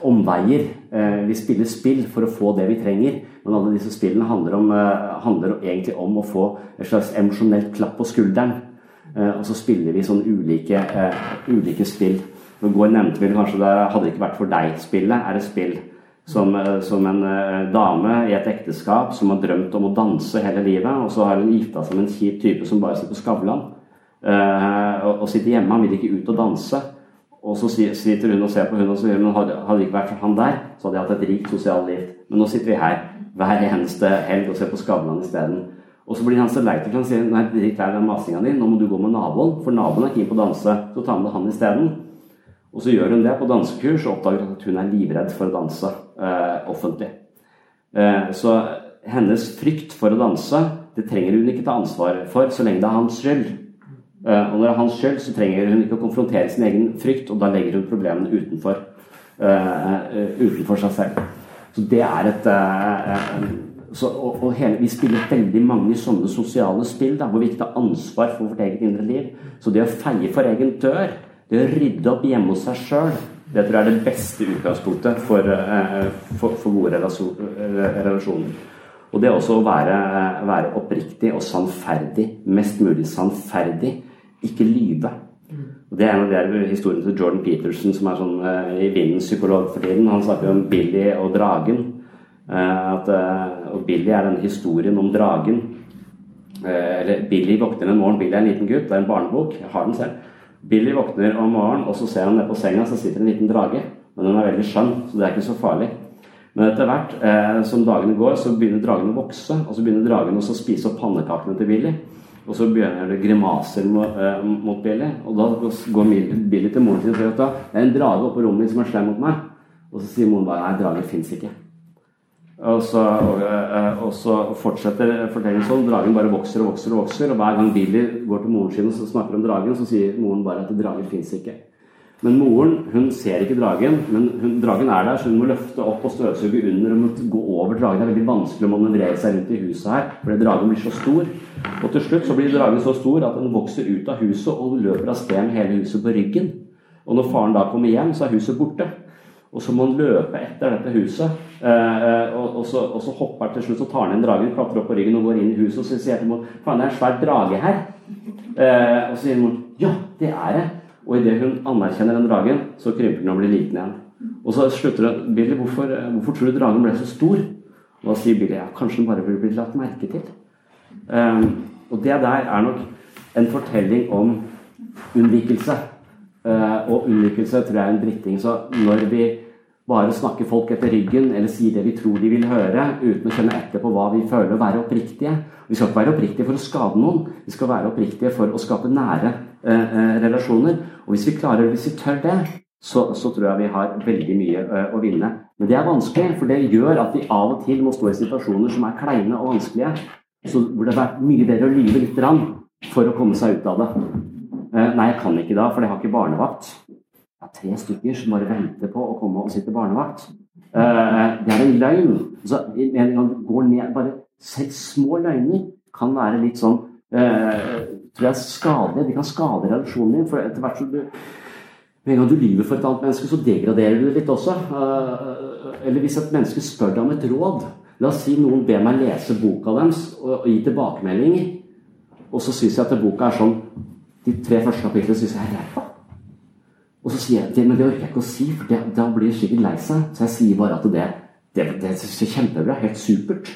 omveier. Eh, Vi spiller spill for å få det vi trenger. Men alle disse spillene handler, om, eh, handler egentlig om å få et slags emosjonelt klapp på skulderen. Eh, Og så spiller vi sånn ulike, eh, ulike spill. Går nevnte vi kanskje det 'Hadde ikke vært for deg'-spillet er et spill som, eh, som en dame i et ekteskap som har drømt om å danse hele livet, og så har hun gifta seg med en kjip type som bare sitter på Skavlan. Og, og, sitter hjemme, han vil ikke ut og danse. Og så sitter hun og ser på hun og sier men hadde det ikke vært for han der, så hadde jeg hatt et rikt sosialt liv. Men nå sitter vi her hver eneste helg og ser på Skavlan isteden. Og så blir han så lei til han sier nei, drit lei den masinga di, nå må du gå med naboen, for naboen er keen på å danse, så ta med han isteden. Og så gjør hun det på dansekurs og oppdager at hun er livredd for å danse eh, offentlig. Eh, så hennes frykt for å danse, det trenger hun ikke ta ansvar for så lenge det er hans skyld. Eh, og når det er hans skyld, så trenger hun ikke å konfrontere sin egen frykt, og da legger hun problemene utenfor, eh, eh, utenfor seg selv. Så det er et eh, så, og, og hele, Vi spiller veldig mange sånne sosiale spill da, hvor vi ikke tar ansvar for vårt eget indre liv. Så det å feie for egen dør det å rydde opp hjemme hos seg sjøl, det tror jeg er det beste utgangspunktet for, eh, for, for gode relasjoner. Og det også å være, være, oppriktig og sannferdig. Mest mulig sannferdig. Ikke lyve. Og Det er en av de historiene til Jordan Peterson, som er sånn i vindens psykolog for tiden. Han snakker om Billy og dragen. At, og Billy er denne historien om dragen. eller Billy våkner en morgen. Billy er en liten gutt. Det er en barnebok. Jeg har den selv. Billy våkner om morgenen, og så ser han ned på senga, så sitter en liten drage. Men den er veldig skjønn, så det er ikke så farlig. Men etter hvert eh, som dagene går, så begynner dragen å vokse. Og så begynner dragen også å spise opp pannekakene til Billy. Og så begynner det grimaser mot, eh, mot Billy. Og da går Billy til moren sin og sier at det er en drage oppe på rommet mitt som er slem mot meg. Og så sier moren bare nei, drager fins ikke. Og så, og, eh, og så, fortsetter fortellingen sånn. Dragen bare vokser og vokser. Og vokser, og hver gang Billy går til moren sin og snakker om dragen, så sier moren bare at drager fins ikke. Men moren hun ser ikke dragen, men hun, dragen er der, så hun må løfte opp og støvsuge under og må gå over dragen. Det er veldig vanskelig å manøvrere seg rundt i huset her, fordi dragen blir så stor. Og til slutt så blir dragen så stor at den vokser ut av huset og løper av sted med hele huset på ryggen. Og når faren da kommer hjem, så er huset borte. Og så må han løpe etter dette huset. Eh, eh, og, og, så, og, så, hopper han til slutt, så tar han inn dragen, klatrer opp på ryggen og går inn i huset. Og så sier han faen, det er en svær drage her. Eh, og så sier moren ja, det er det. Og idet hun anerkjenner den dragen, så krymper den og blir liten igjen. Og så slutter hun Billy, hvorfor, hvorfor tror du dragen ble så stor? Og da sier Billy ja, kanskje den bare ville blitt lagt merke til. Um, og det der er nok en fortelling om unnvikelse. Uh, og unnvikelse tror jeg er en dritting. Så når vi bare snakker folk etter ryggen eller sier det vi tror de vil høre, uten å kjenne etter på hva vi føler, og være oppriktige Vi skal ikke være oppriktige for å skade noen, vi skal være oppriktige for å skape nære uh, uh, relasjoner. Og hvis vi klarer, hvis vi tør det, så, så tror jeg vi har veldig mye å vinne. Men det er vanskelig, for det gjør at vi av og til må stå i situasjoner som er kleine og vanskelige. Så hvor det har vært mye bedre å lyve litt for å komme seg ut av det. Eh, nei, jeg kan ikke da, for jeg har ikke barnevakt. Jeg har tre stykker som bare venter på å komme og sitte barnevakt. Eh, det er en løgn. Altså, en gang du går ned bare Selv små løgner kan være litt sånn eh, tror jeg skade, De kan skade relasjonen din. For etter hvert som du med en gang du lyver for et annet menneske, så degraderer du det litt også. Eller hvis et menneske spør deg om et råd La oss si noen ber meg lese boka deres og gi tilbakemeldinger. Og så syns jeg at boka er sånn de tre første kapitlene syns jeg er ræva. Og så sier jeg det, men det orker jeg ikke å si, for det, da blir jeg sikkert lei seg. Så jeg sier bare at det, det, det er kjempebra. Helt supert.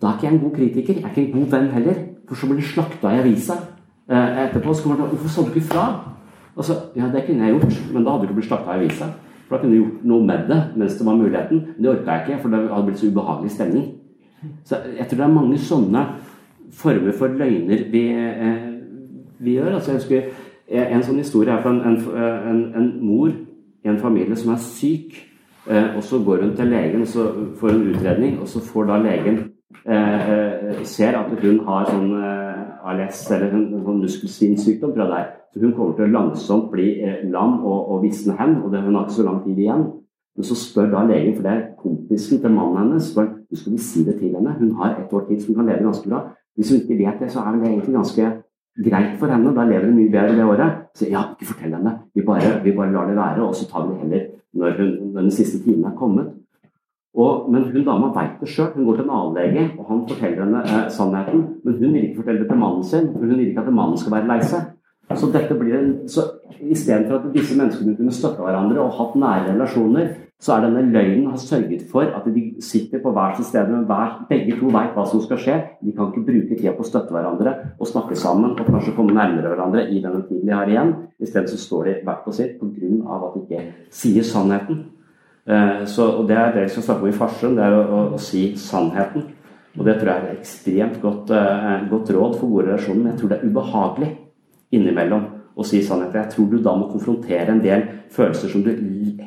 Da er ikke jeg en god kritiker. Jeg er ikke en god venn heller. For så blir det slakta i avisa eh, etterpå. Så kommer det Hvorfor sa du ikke fra? Altså, ja, det kunne jeg gjort, men da hadde du ikke blitt slakta i avisa. For da kunne du gjort noe med det mens det var muligheten. Men det orka jeg ikke, for det hadde blitt så ubehagelig stemning. Så jeg tror det er mange sånne former for løgner vi eh, vi gjør. Altså, jeg husker En sånn historie er fra en, en, en, en, mor i en familie som er syk. Eh, og Så går hun til legen og så får hun utredning, og så får da legen eh, eh ser at hun har sånn eh, ALS eller en, en sånn muskelsvinnsykdom fra der. Så hun kommer til å langsomt bli eh, lam og, og visne hen, og det, hun har ikke så lang tid igjen. Men så spør da legen, for det er kompisen til mannen hennes, spør, du skal vi si det til henne. Hun har et år til som kan leve ganske bra. Hvis hun ikke vet det, så er det egentlig ganske greit for henne, da lever hun mye bedre det året. Så ja, ikke fortell henne. Vi bare, vi bare lar det være, og så tar vi det heller når, hun, når den siste timen er kommet. Og, men hun dama veit det sjøl. Hun går til en avlege, og han forteller henne eh, sannheten. Men hun vil ikke fortelle det til mannen sin, for hun vil ikke at mannen skal være lei seg. Så dette blir en, så Istedenfor at disse menneskene kunne støtte hverandre og hatt nære relasjoner, så er denne løgnen har sørget for at de sitter på hver sitt sted, men hver, begge to veit hva som skal skje. De kan ikke bruke tida på å støtte hverandre og snakke sammen og kanskje komme nærmere hverandre i denne tiden de har igjen. Isteden så står de hvert på sitt pga. at de ikke sier sannheten. Eh, så, og Det er det vi skal snakke om i Farsund, det er å, å, å, si sannheten. Og Det tror jeg er ekstremt godt, uh, godt råd for gode relasjoner, men jeg tror det er ubehagelig innimellom å si sannheten. Jeg tror du da må konfrontere en del følelser som du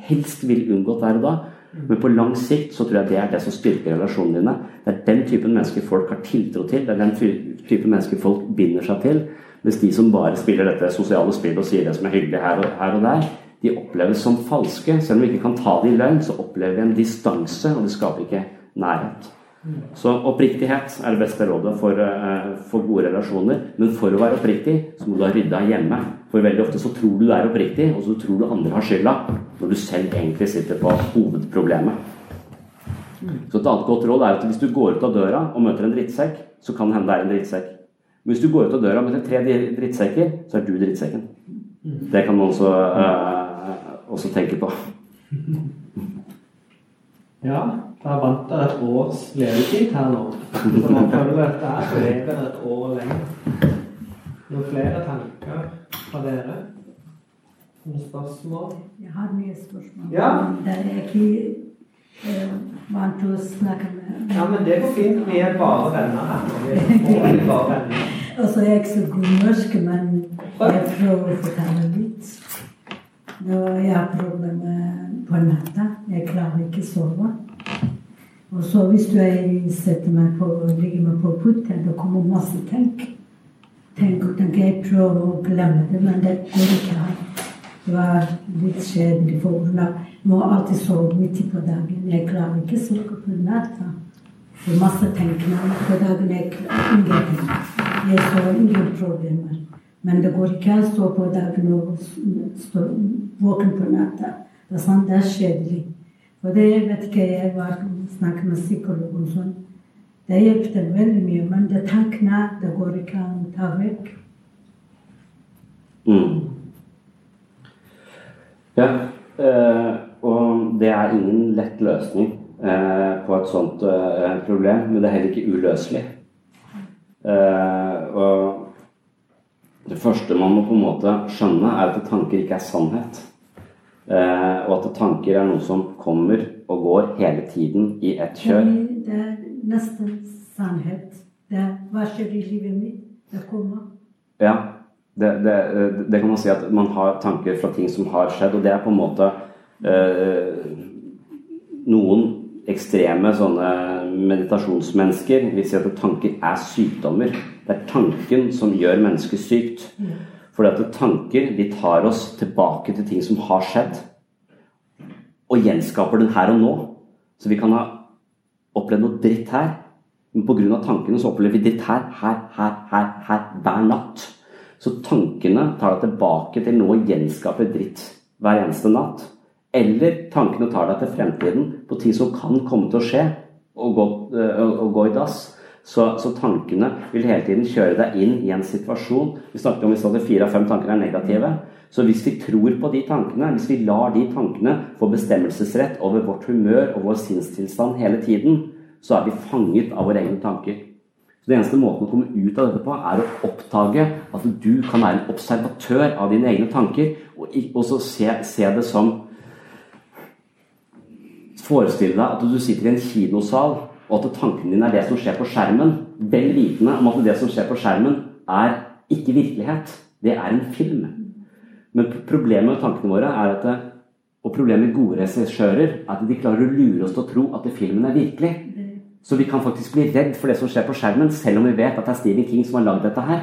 helst vil unngått der og da. Men på lang sikt så tror jeg det er det som styrker relasjonene dine. Det er den typen mennesker folk har tiltro til. Det er den typen mennesker folk binder seg til. Mens de som bare spiller dette sosiale spillet og sier det som er hyggelig her og, her og der, de oppleves som falske. Selv om vi ikke kan ta det i løgn, så opplever vi en distanse, og det skaper ikke nærhet. Så oppriktighet er det beste rådet for, eh, for, gode relasjoner. Men for å være oppriktig, så må du ha rydda hjemme. For veldig ofte så tror du du er oppriktig, og så tror du andre har skylda. Når du selv egentlig sitter på hovedproblemet. Så et annet godt råd er at hvis du går ut av døra og møter en drittsekk, så kan det hende det er en drittsekk. Men hvis du går ut av døra og møter tre drittsekker, så er du drittsekken. Det kan man også, uh, også tenke på. Ja, da vant dere et års levetid her nå. Så man føler at det er lever et år lenger. Noen flere tanker fra dere? Noen spørsmål? Jeg har mye spørsmål. Ja. Der er ikke eh, vant til å snakke med Ja, men det går fint. Vi er bare venner her. Vi er bare venner. Og jeg er ikke så god norsk, men jeg prøver å fortelle litt. Når jeg har problemer på natta, jeg klarer ikke å sove. Og så hvis du setter meg på, ligger meg på putten, da kommer masse tenk. Tenk og tenk. Jeg prøver å glemme det, men det går ikke an. Det var litt kjedelig, for jeg må alltid sove midt på dagen. Jeg klarer ikke å sove på natta. Det er masse tenkninger på dagen. Jeg klarer. Jeg ingen problemer. Men det går ikke an å stå på dagen og stå våken på natta. Det er sant, det er kjedelig. Og det jeg vet ikke, jeg var snakket med psykolog og sånn. Det hjelper veldig mye, men det tankene det går ikke an å ta vekk. Mm. Ja, øh, og det er ingen lett løsning øh, på et sånt øh, problem, men det er heller ikke uløselig. og det første man må på en måte skjønne, er at tanker ikke er sannhet. Eh, og at tanker er noe som kommer og går hele tiden i ett kjør. Det er nesten sannhet. Det er hva skjer i livet mitt? Det kommer. Ja. Det, det, det, kan man si at man har tanker fra ting som har skjedd, og det er på en måte eh, Noen ekstreme sånne meditasjonsmennesker vil si at tanker er sykdommer. Det er tanken som gjør mennesket sykt. For Fordi at tanker de tar oss tilbake til ting som har skjedd, og gjenskaper den her og nå. Så vi kan ha opplevd noe dritt her, men pga. tankene så opplever vi dritt her, her, her, her, her hver natt. Så tankene tar deg tilbake til noe og gjenskaper dritt hver eneste natt. Eller tankene tar deg til fremtiden på ting som kan komme til å skje og gå, og gå i dass. Så, så, tankene vil hele tiden kjøre deg inn i en situasjon. Vi snakket om hvis fire av fem tanker er negative. Så hvis vi tror på de tankene, hvis vi lar de tankene få bestemmelsesrett over vårt humør og vår sinnstilstand hele tiden, så er vi fanget av våre egne tanker. Så Den eneste måten å komme ut av dette på, er å oppdage at du kan være en observatør av dine egne tanker, og så se, se det som Forestill deg at du sitter i en kinosal og at tanken din er det som skjer på skjermen, vel vitende om at det som skjer på skjermen, er ikke virkelighet. Det er en film. Men problemet med tankene våre er at det, og problemet med gode regissører er at de klarer å lure oss til å tro at filmen er virkelig. Så vi kan faktisk bli redd for det som skjer på skjermen, selv om vi vet at det er Stephen King som har lagd dette her.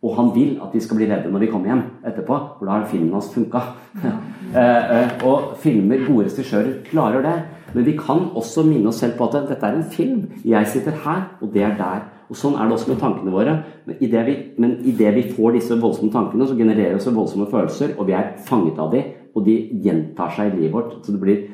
Og han vil at vi skal bli redde når vi kommer hjem etterpå, for da har filmen hans funka. Eh, eh, og filmer, gode regissører, klarer det. Men vi kan også minne oss selv på at dette er en film. Jeg sitter her, og det er der. Og Sånn er det også med tankene våre. Men idet vi, men i det vi får disse voldsomme tankene, så genererer vi voldsomme følelser, og vi er fanget av dem, og de gjentar seg i livet vårt. Så det blir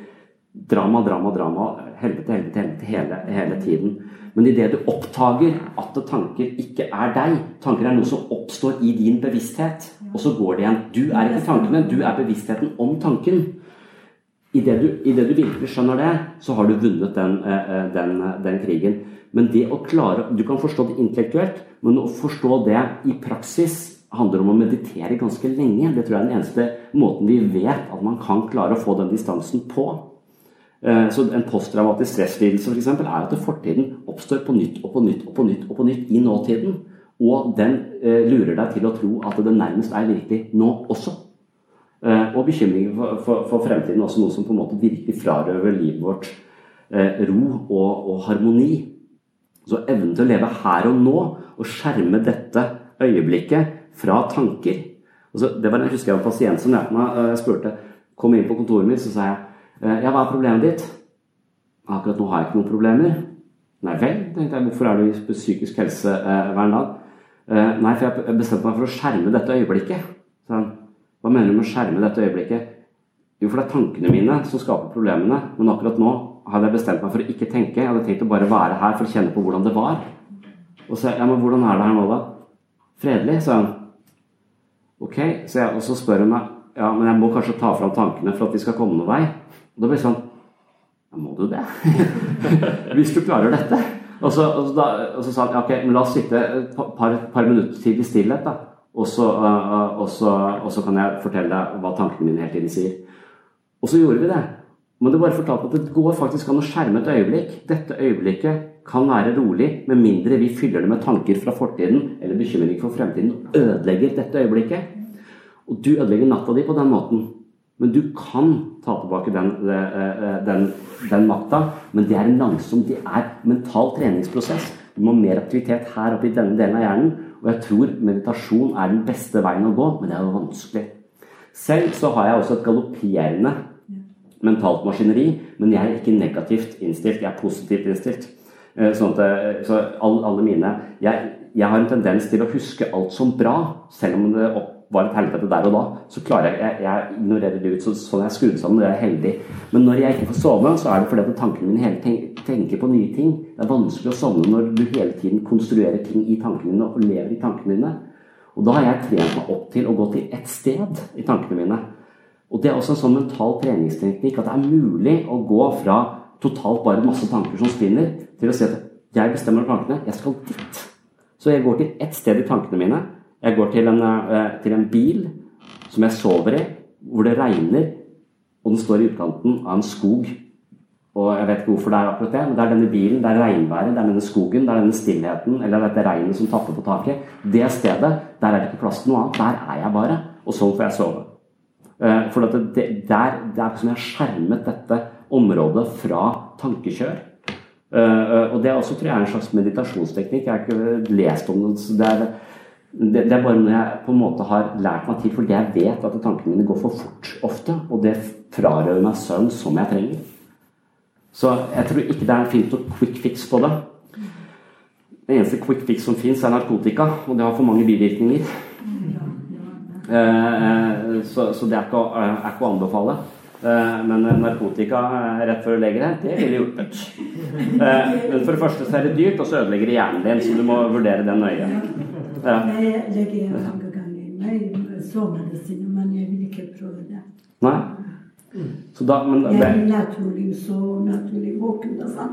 Drama, drama, drama. Helvete, helvete, helvete hele, hele tiden. Men idet du oppdager at tanker ikke er deg, tanker er noe som oppstår i din bevissthet, og så går det igjen. Du er ikke tankene, du er bevisstheten om tanken. Idet du, i det du virkelig skjønner det, så har du vunnet den, eh, den, den, krigen. Men det å klare Du kan forstå det intellektuelt, men å forstå det i praksis handler om å meditere ganske lenge. Det tror jeg er den eneste måten vi vet at man kan klare å få den distansen på. Eh, så En posttraumatisk stresslidelse for eksempel, er at fortiden oppstår på nytt og på nytt og på nytt og på nytt i nåtiden. Og den eh, lurer deg til å tro at det nærmest er virkelig nå også. Eh, og bekymringen for, for, for, fremtiden også noe som på en måte virkelig frarøver livet vårt ro og, og harmoni. Så evnen til å leve her og nå og skjerme dette øyeblikket fra tanker. Altså, det var, jeg husker jeg en pasient som lærte meg, jeg spurte, kom inn på kontoret mitt så sa jeg ja, hva er problemet ditt? Akkurat nå har jeg ikke noen problemer. Nei vel, tenkte jeg. Hvorfor er du i psykisk helse hver Eh, nei, for jeg bestemte meg for å skjerme dette øyeblikket. Hva mener du med å skjerme dette øyeblikket? Jo, for det er tankene mine som skaper problemene. Men akkurat nå hadde jeg bestemt meg for å ikke tenke. Jeg hadde tenkt å bare være her for å kjenne på hvordan det var. Og så, ja, men hvordan er det her nå, da? Fredelig, sa han. Ok, så jeg, og så spør meg ja, men jeg må kanskje ta fram tankene for at vi skal komme noen vei. Og da blir det sånn Ja, må du det? Hvis du klarer dette? Og så, og så, da, og så sa han ok, men la oss sitte et par, par minutter til i stillhet, da. Uh, og, så, og så, kan jeg fortelle deg hva tankene mine hele tiden sier. Og så gjorde vi det. Men det bare fortalte at det går faktisk an å skjerme et øyeblikk. Dette øyeblikket kan være rolig, med mindre vi fyller det med tanker fra fortiden eller bekymring for fremtiden ødelegger dette øyeblikket. Og du ødelegger natta di på den måten. Men du kan ta tilbake den, eh, eh, den, den makta. Men det er en langsom, det er mental treningsprosess. Du må mer aktivitet her oppe i denne delen av hjernen. Og jeg tror meditasjon er den beste veien å gå, men det er jo vanskelig. Selv så har jeg også et galopperende mentalt maskineri, men jeg er ikke negativt innstilt, jeg er positivt innstilt. Eh, sånn at, så alle, mine jeg, jeg har en tendens til å huske alt som bra, selv om det opp var et helvete der og da, så klarer jeg Jeg, jeg ignorerer det ut så, sånn jeg er skrudd sammen, jeg er heldig. Men når jeg ikke får sove, så er det fordi at tankene mine hele tenk, tenker på nye ting. Det er vanskelig å sovne når du hele tiden konstruerer ting i tankene dine og lever i tankene dine. Og da har jeg trent meg opp til å gå til ett sted i tankene mine. Og det er også en sånn mental treningsteknikk at det er mulig å gå fra totalt bare masse tanker som spinner, til å si at jeg bestemmer tankene, jeg skal dit. Så jeg går til ett sted i tankene mine jeg går til en, eh, til en bil som jeg sover i, hvor det regner, og den står i utkanten av en skog. Og jeg vet ikke hvorfor det er akkurat det, men det er denne bilen, det er regnværet, det er denne skogen, det er denne stillheten, eller dette regnet som tapper på taket. Det stedet, der er det ikke plass til noe annet. Der er jeg bare. Og sånn får jeg sove. Eh, for det, det, der, det er som jeg har skjermet dette området fra tankekjør. Eh, og det er også tror jeg, en slags meditasjonsteknikk. Jeg har ikke lest om det. det er, det, det, er bare noe jeg på en måte har lært meg til fordi jeg vet at tankene mine går for fort ofte. Og det frarøver meg søvn som jeg trenger. Så jeg tror ikke det er fint å quick fix på det. Det eneste quick fix som fins, er narkotika, og det har for mange bivirkninger. Eh, eh, så, så, det er ikke, er ikke å anbefale. Eh, men narkotika rett før du legger deg, det ville hjulpet. Men for det første så er det dyrt, og så ødelegger det hjernen din, så du må vurdere det nøye. Ja. Jeg er mange ganger i sovemedisiner, men jeg vil ikke prøve det. Nei? Så da, men, jeg er naturlig så naturlig våken. Altså.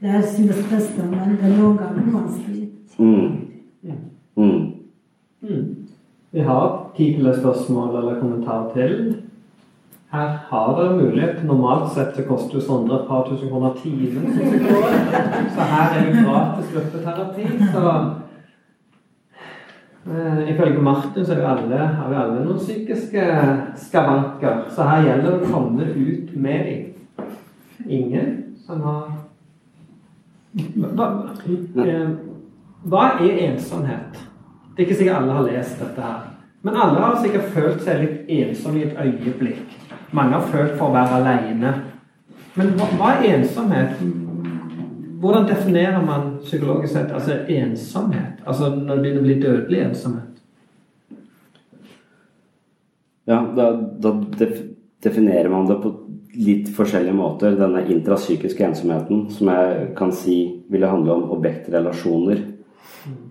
Det er synes beste, men det er noen ganger vanskelig. Mm. Mm. Mm. Vi har tid til et spørsmål eller kommentar til. Her har dere mulighet. Normalt sett så koster det Sondre et par tusen kroner timen. Så her er det gratis gruppeterapi. Så Eh, ifølge Martin så er jo alle, har vi alle noen psykiske skavanker. Så her gjelder det å komme ut med dem. Ingen som har hva, eh, hva er ensomhet? Det er ikke sikkert alle har lest dette her. Men alle har sikkert følt seg litt ensomme i et øyeblikk. Mange har følt for å være alene. Men hva, hva er ensomhet? Hvordan definerer man psykologisk sett altså ensomhet? Altså når det begynner å bli dødelig ensomhet? Ja, da, da definerer man det på litt forskjellige måter. Denne intrapsykiske ensomheten, som jeg kan si ville handle om objektrelasjoner.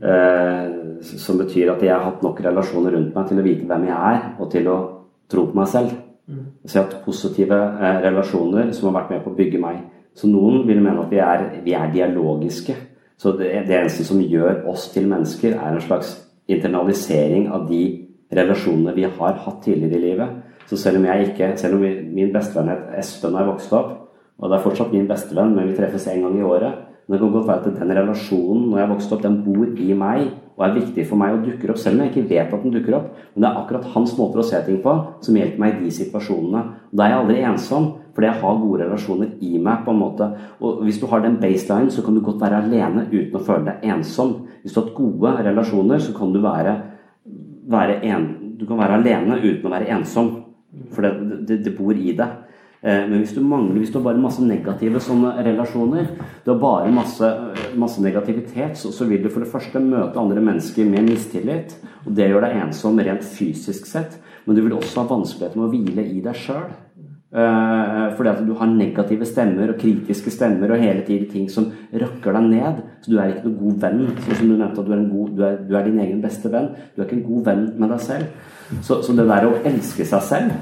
Eh, som betyr at jeg har hatt nok relasjoner rundt meg til å vite hvem jeg er, og til å tro på meg selv. Så jeg har hatt positive eh, relasjoner som har vært med på å bygge meg. Så noen vil mene at vi er, vi er dialogiske. Så det, det eneste som gjør oss til mennesker, er en slags internalisering av de relasjonene vi har hatt tidligere i livet. Så selv om jeg ikke, selv om min bestevenn het Espen da jeg vokste opp, og det er fortsatt min bestevenn, men vi treffes en gang i året Men det kan godt være at den relasjonen når jeg vokste opp, den bor i meg og er viktig for meg og dukker opp, selv om jeg ikke vet at den dukker opp. Men det er akkurat hans måter å se ting på som hjelper meg i de situasjonene. Og da er jeg aldri ensom, fordi jeg har gode relasjoner i meg. på en måte. Og hvis du har den baseline, så kan du godt være alene uten å føle deg ensom. Hvis du har hatt gode relasjoner, så kan du være, være en, du kan være alene uten å være ensom. For det, det, det bor i deg. Eh, men hvis du mangler, hvis du har bare masse negative sånne relasjoner, du har bare masse, masse negativitet, så, så, vil du for det første møte andre mennesker med mistillit. Og det gjør deg ensom rent fysisk sett. Men du vil også ha vanskeligheter med å hvile i deg sjøl. Eh, fordi at du har negative stemmer og kritiske stemmer og hele tiden ting som røkker deg ned. Så du er ikke noen god venn. Sånn som du nevnte at du er, god, du, er, du er, din egen beste venn. Du er ikke en god venn med deg selv. Så, så det der å elske seg selv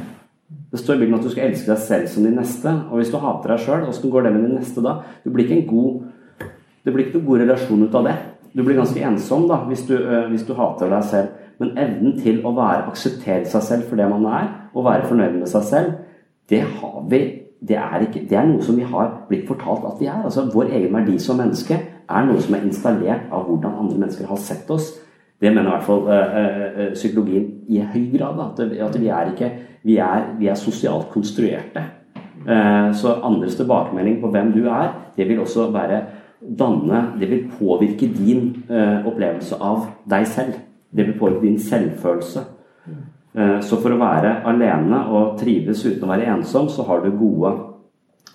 det står i Bibelen at du skal elske deg selv som din neste. Og hvis du hater deg sjøl, åssen går det med din neste da? Det blir ikke en god, det blir ikke noen god relasjon ut av det. Du blir ganske ensom da, hvis du, øh, hvis du hater deg selv. Men evnen til å være, akseptere seg selv for det man er, og være fornøyd med seg selv, det har vi det er, ikke, det er noe som vi har blitt fortalt at vi er. Altså Vår egen verdi som menneske er noe som er installert av hvordan andre mennesker har sett oss. Det mener i hvert fall øh, øh, psykologien i høy grad. At, at vi er ikke vi er, vi er sosialt konstruerte. Så andres tilbakemelding på hvem du er, det vil også være danne Det vil påvirke din opplevelse av deg selv. Det vil påvirke din selvfølelse. Eh, så for å være alene og trives uten å være ensom, så har du gode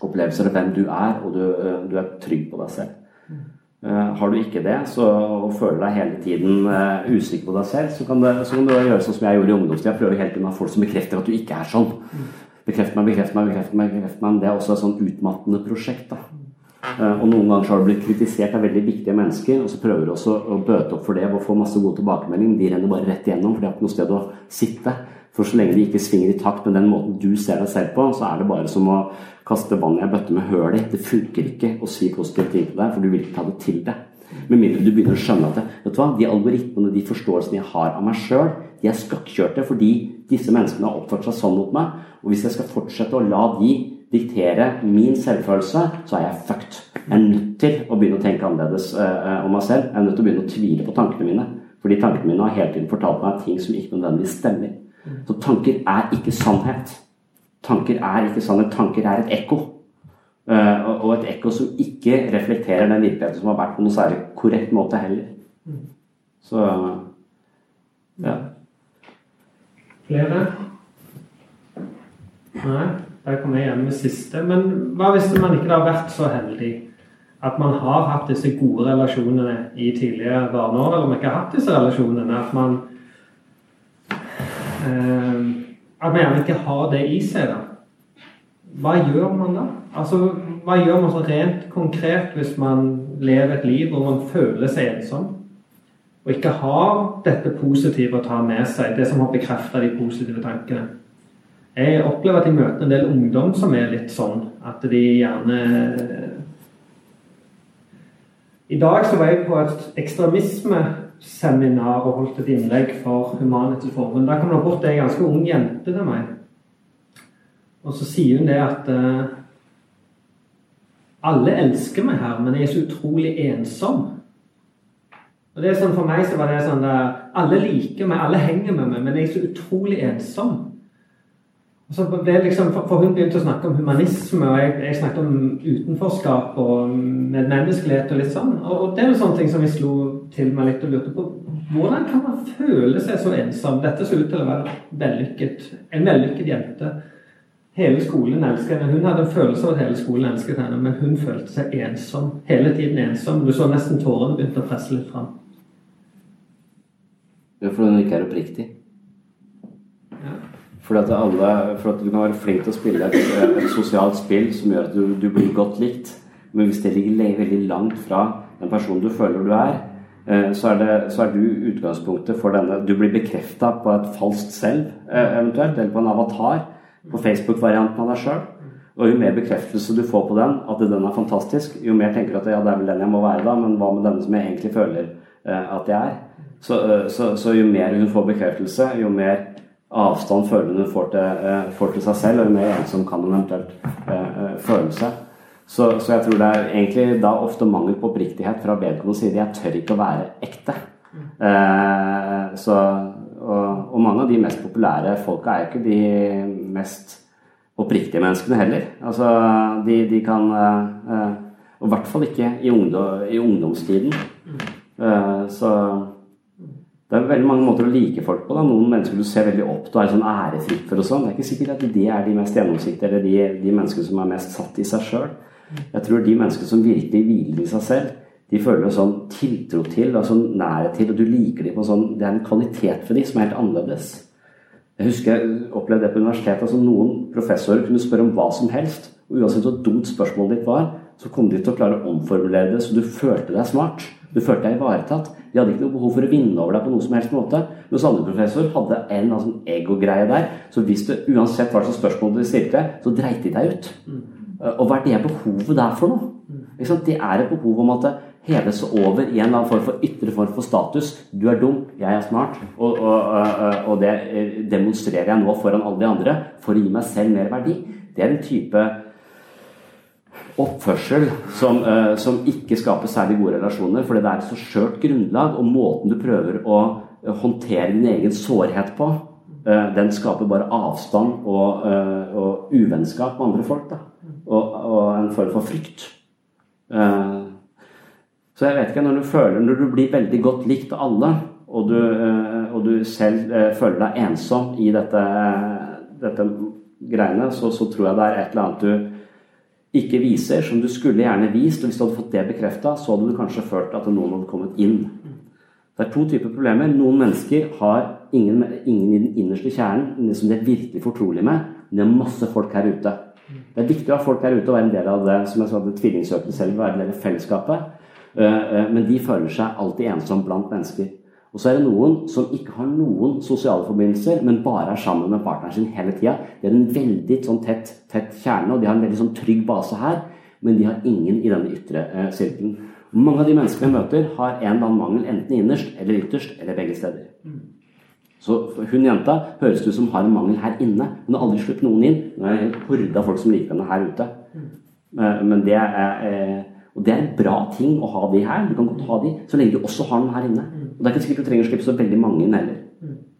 opplevelser av hvem du er, og du, du er trygg på deg selv. Uh, har du ikke det, så, og føler deg hele tiden usikker på deg selv, så kan, det, så kan, du gjøre sånn som jeg gjorde i ungdomstida. Prøve hele tiden å ha folk som bekrefter at du ikke er sånn. Bekreft meg, bekreft meg, bekreft meg. bekreft meg. Det er også et sånn utmattende prosjekt. da. Uh, og Noen ganger så har du blitt kritisert av veldig viktige mennesker, og så prøver du også å bøte opp for det og få masse god tilbakemelding. De renner bare rett igjennom, for de har ikke noe sted å sitte. For så lenge de ikke svinger i takt med den måten du ser deg selv på, så er det bare som å kaste vann i en bøtte med høl i. Det funker ikke å si positive ting til deg, for du vil ikke ta det til deg. Med mindre du begynner å skjønne at vet du hva, de algoritmene, de forståelsene jeg har av meg sjøl, de er skakkjørte fordi disse menneskene har oppført seg sånn mot meg. Og hvis jeg skal fortsette å la de diktere min selvfølelse, så er jeg fucked. Jeg er nødt til å begynne å tenke annerledes uh, om meg selv. Jeg er nødt til å begynne å tvile på tankene mine. Fordi tankene mine har hele tiden fortalt meg ting som ikke nødvendigvis stemmer. Så tanker er ikke sannhet. Tanker er ikke sannhet. Tanker er et ekko. Uh, og et ekko som ikke reflekterer den virkeligheten som har vært på noe særlig korrekt måte heller. Så ja. Flere? Nei, der kom jeg igjen med siste. Men hva hvis man ikke har vært så heldig at man har hatt disse gode relasjonene i tidligere barneår, eller om man ikke har hatt disse relasjonene? At man eh, At man gjerne ikke har det i seg, da. Hva gjør man da? Altså, Hva gjør man så rent konkret hvis man lever et liv hvor man føler seg ensom? Og ikke har dette positive å ta med seg, det som har bekrefta de positive tankene. Jeg opplever at jeg møter en del ungdom som er litt sånn at de gjerne I dag så var jeg på et ekstremismeseminar og holdt et innlegg for Human-Etisk Forbund. Da kom det bort ei ganske ung jente til meg. Og så sier hun det at uh, alle elsker meg her, men jeg er så utrolig ensom. Og det er sånn For meg så var det sånn der, Alle liker meg, alle henger med meg, men jeg er så utrolig ensom. Så ble liksom, For hun begynte å snakke om humanisme, og jeg, jeg snakket om utenforskap og medmenneskelighet og litt sånn. Og, og det er jo sånne ting som vi slo til meg litt og lurte på. Hvordan kan man føle seg så ensom? Dette så ut til å være vellykket, en vellykket jente. Hele skolen elsket henne. Hun hadde en følelse av at hele skolen elsket henne, men hun følte seg ensom. Hele tiden ensom. Du så nesten tårene begynte å presse litt fram. Ja, fordi hun ikke er oppriktig. For at, alle, for at du kan være flink til å spille et, et sosialt spill som gjør at du, du, blir godt likt. Men hvis det ligger veldig langt fra den personen du føler du er, eh, så er, det, så er du utgangspunktet for denne Du blir bekrefta på et falskt selv, eh, eventuelt, eller på en avatar. På Facebook-varianten av deg sjøl. Og jo mer bekreftelse du får på den, at den er fantastisk, jo mer tenker du at ja, det er vel den jeg må være da, men hva med denne som jeg egentlig føler eh, at jeg er? Så, så, så jo mer hun får bekreftelse, jo mer avstand følgende får eh, får til seg selv, og jo mer ensom kan hun eventuelt eh, eh, føle seg. Så, så, jeg tror det er egentlig da ofte mangel på oppriktighet fra vedkommende side. Jeg tør ikke å være ekte. Eh, så, og, og, mange av de mest populære folka er jo ikke de mest oppriktige menneskene heller. Altså, de, de kan eh, Og i hvert fall ikke i, ungdom, i ungdomstiden. Eh, så det er veldig mange måter å like folk på. Da. Noen mennesker du ser veldig opp til og er sånn ærefritt for. og sånn. Det er ikke sikkert at det er de mest gjennomsiktige, eller de, de menneskene som er mest satt i seg sjøl. Jeg tror de menneskene som virkelig hviler i seg selv, de føler sånn tiltro til og sånn nærhet til, og du liker dem på sånn Det er en kvalitet for dem som er helt annerledes. Jeg husker jeg opplevde det på universitetet. altså Noen professorer kunne spørre om hva som helst. og Uansett hvor dumt spørsmålet ditt var, så kom de til å klare å omformulere det så du følte deg smart. Du følte deg ivaretatt. De hadde ikke noe behov for å vinne over deg på noe som helst måte. Mens andre professor hadde en altså, egogreie der. Så hvis det uansett hva slags spørsmål du stilte, så dreit de deg ut. Og hva er det behovet der for noe? Det er et behov om at det heves over i en eller annen form for ytre form for status. Du er dum, jeg er smart. Og, og, og det demonstrerer jeg nå foran alle de andre for å gi meg selv mer verdi. Det er en type oppførsel som, uh, som, ikke skaper særlig gode relasjoner, fordi det er et så skjørt grunnlag, og måten du prøver å uh, håndtere din egen sårhet på, uh, den skaper bare avstand og, og uvennskap med andre folk. Og, og, en form for frykt. så jeg vet ikke, når du føler Når du blir veldig godt likt av alle, og du, og du selv føler deg ensom i dette, dette greiene, så, så tror jeg det er et eller annet du ikke viser, som du skulle gjerne vist. Og hvis du hadde fått det bekrefta, så hadde du kanskje følt at noen hadde kommet inn. Det er to typer problemer. Noen mennesker har ingen, ingen i den innerste kjernen som de er virkelig fortrolige med. Men de har masse folk her ute. Det er viktig å ha folk her ute og være en del av det som jeg sa, det tvillingsøkende selv, være en del av fellesskapet. Eh, eh, men de føler seg alltid ensom blant mennesker. Og så er det noen som ikke har noen sosiale forbindelser, men bare er sammen med partneren sin hele tida. Det er en veldig sånn tett, tett, kjerne, og de har en veldig sånn trygg base her. Men de har ingen i denne ytre eh, sirkelen. Mange av de menneskene jeg møter, har en eller annen mangel enten innerst eller ytterst, eller begge steder. Så hun jenta høres ut som har en mangel her inne. Hun har aldri sluppet noen inn. Hun er en horde av folk som liker henne her ute. Eh, men det er, eh, og det er en bra ting å ha de her. Du kan godt ha de så lenge du også har noen her inne. Og Det er ikke sikkert du trenger å slippe så veldig mange inn heller.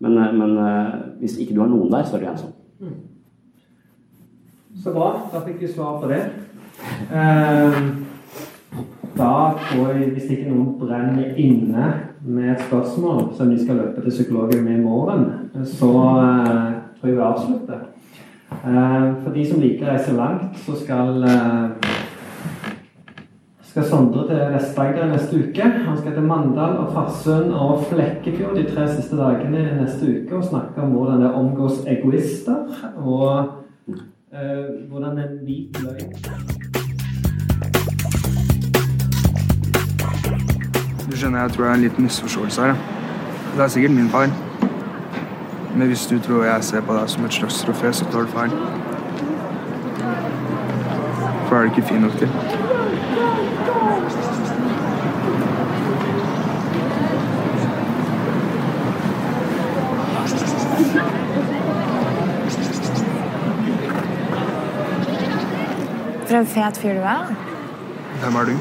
Men, eh, men, eh, hvis ikke du har noen der, så er du ensom. Så bra. Da fikk vi svar på det. Eh, da tror jeg, hvis ikke noen brenner inne med et spørsmål som vi skal løpe til psykologen med i morgen, så tror jeg vi avslutter. For de som liker å reise langt, så skal skal Sondre til Vest-Agder neste uke. Han skal til Mandal og Farsund og Flekkefjord de tre siste dagene neste uke og snakke om hvordan det omgås egoister, og eh, hvordan en hvit løgn Du skjønner, jeg tror det er en liten misforståelse her. Det er sikkert min feil. Men hvis du tror jeg ser på deg som et slags trofé, så tar du feil. For er du ikke fin nok til. For en fet fyr du er. Hvem er du?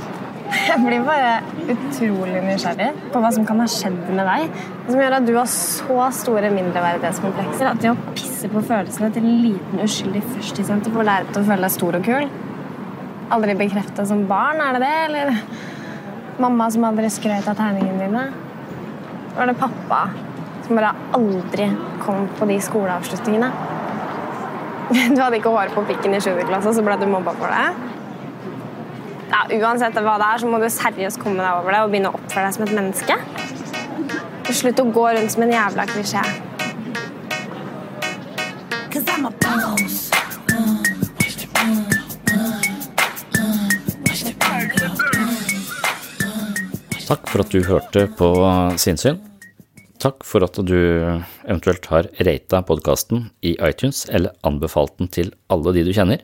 Jeg blir bare utrolig nysgjerrig på hva som kan ha skjedd med deg. Som gjør at du har så store mindreverdighetskomplekser at det å pisse på følelsene til en liten uskyldig førstesenter får deg til å føle deg stor og kul. Aldri bekrefta som barn, er det det? Eller mamma som aldri skrøt av tegningene dine? Var det pappa som bare aldri kom på de skoleavslutningene? Du hadde ikke hår på pikken i 7. klasse, så ble du mobba for det? Ja, uansett hva det er, så må du seriøst komme deg over det og begynne å oppføre deg som et menneske. Slutt å gå rundt som en jævla klisjé. Takk for at du hørte på Sinnsyn. Takk for at du eventuelt har rata podkasten i iTunes eller anbefalt den til alle de du kjenner.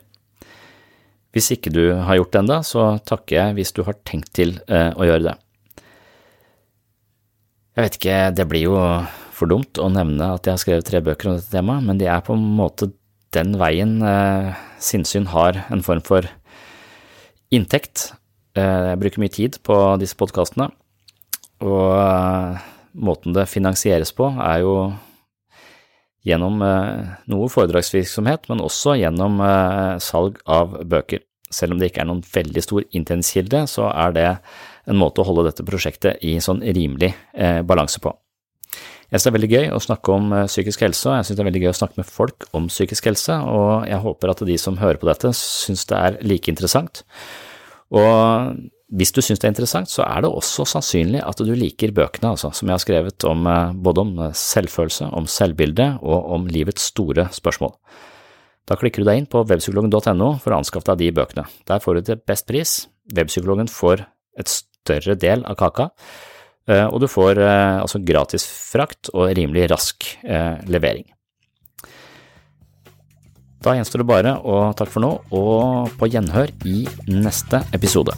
Hvis ikke du har gjort det ennå, så takker jeg hvis du har tenkt til eh, å gjøre det. Jeg vet ikke, det blir jo for dumt å nevne at jeg har skrevet tre bøker om dette temaet, men det er på en måte den veien eh, sinnssyn har en form for inntekt. Eh, jeg bruker mye tid på disse podkastene, og eh, måten det finansieres på er jo gjennom eh, noe foredragsvirksomhet, men også gjennom salg av bøker. Selv om det ikke er noen veldig stor inntektskilde, så er det en måte å holde dette prosjektet i sånn rimelig balanse på. Jeg synes det er veldig gøy å snakke om psykisk helse, og jeg synes det er veldig gøy å snakke med folk om psykisk helse, og jeg håper at de som hører på dette, synes det er like interessant. Og hvis du synes det er interessant, så er det også sannsynlig at du liker bøkene, altså, som jeg har skrevet om både om selvfølelse, om selvbilde og om livets store spørsmål. Da klikker du deg inn på webpsykologen.no for å anskaffe deg de bøkene. Der får du til best pris. Webpsykologen får et større del av kaka, og du får altså gratis frakt og rimelig rask levering. Da gjenstår det bare å takke for nå, og på gjenhør i neste episode.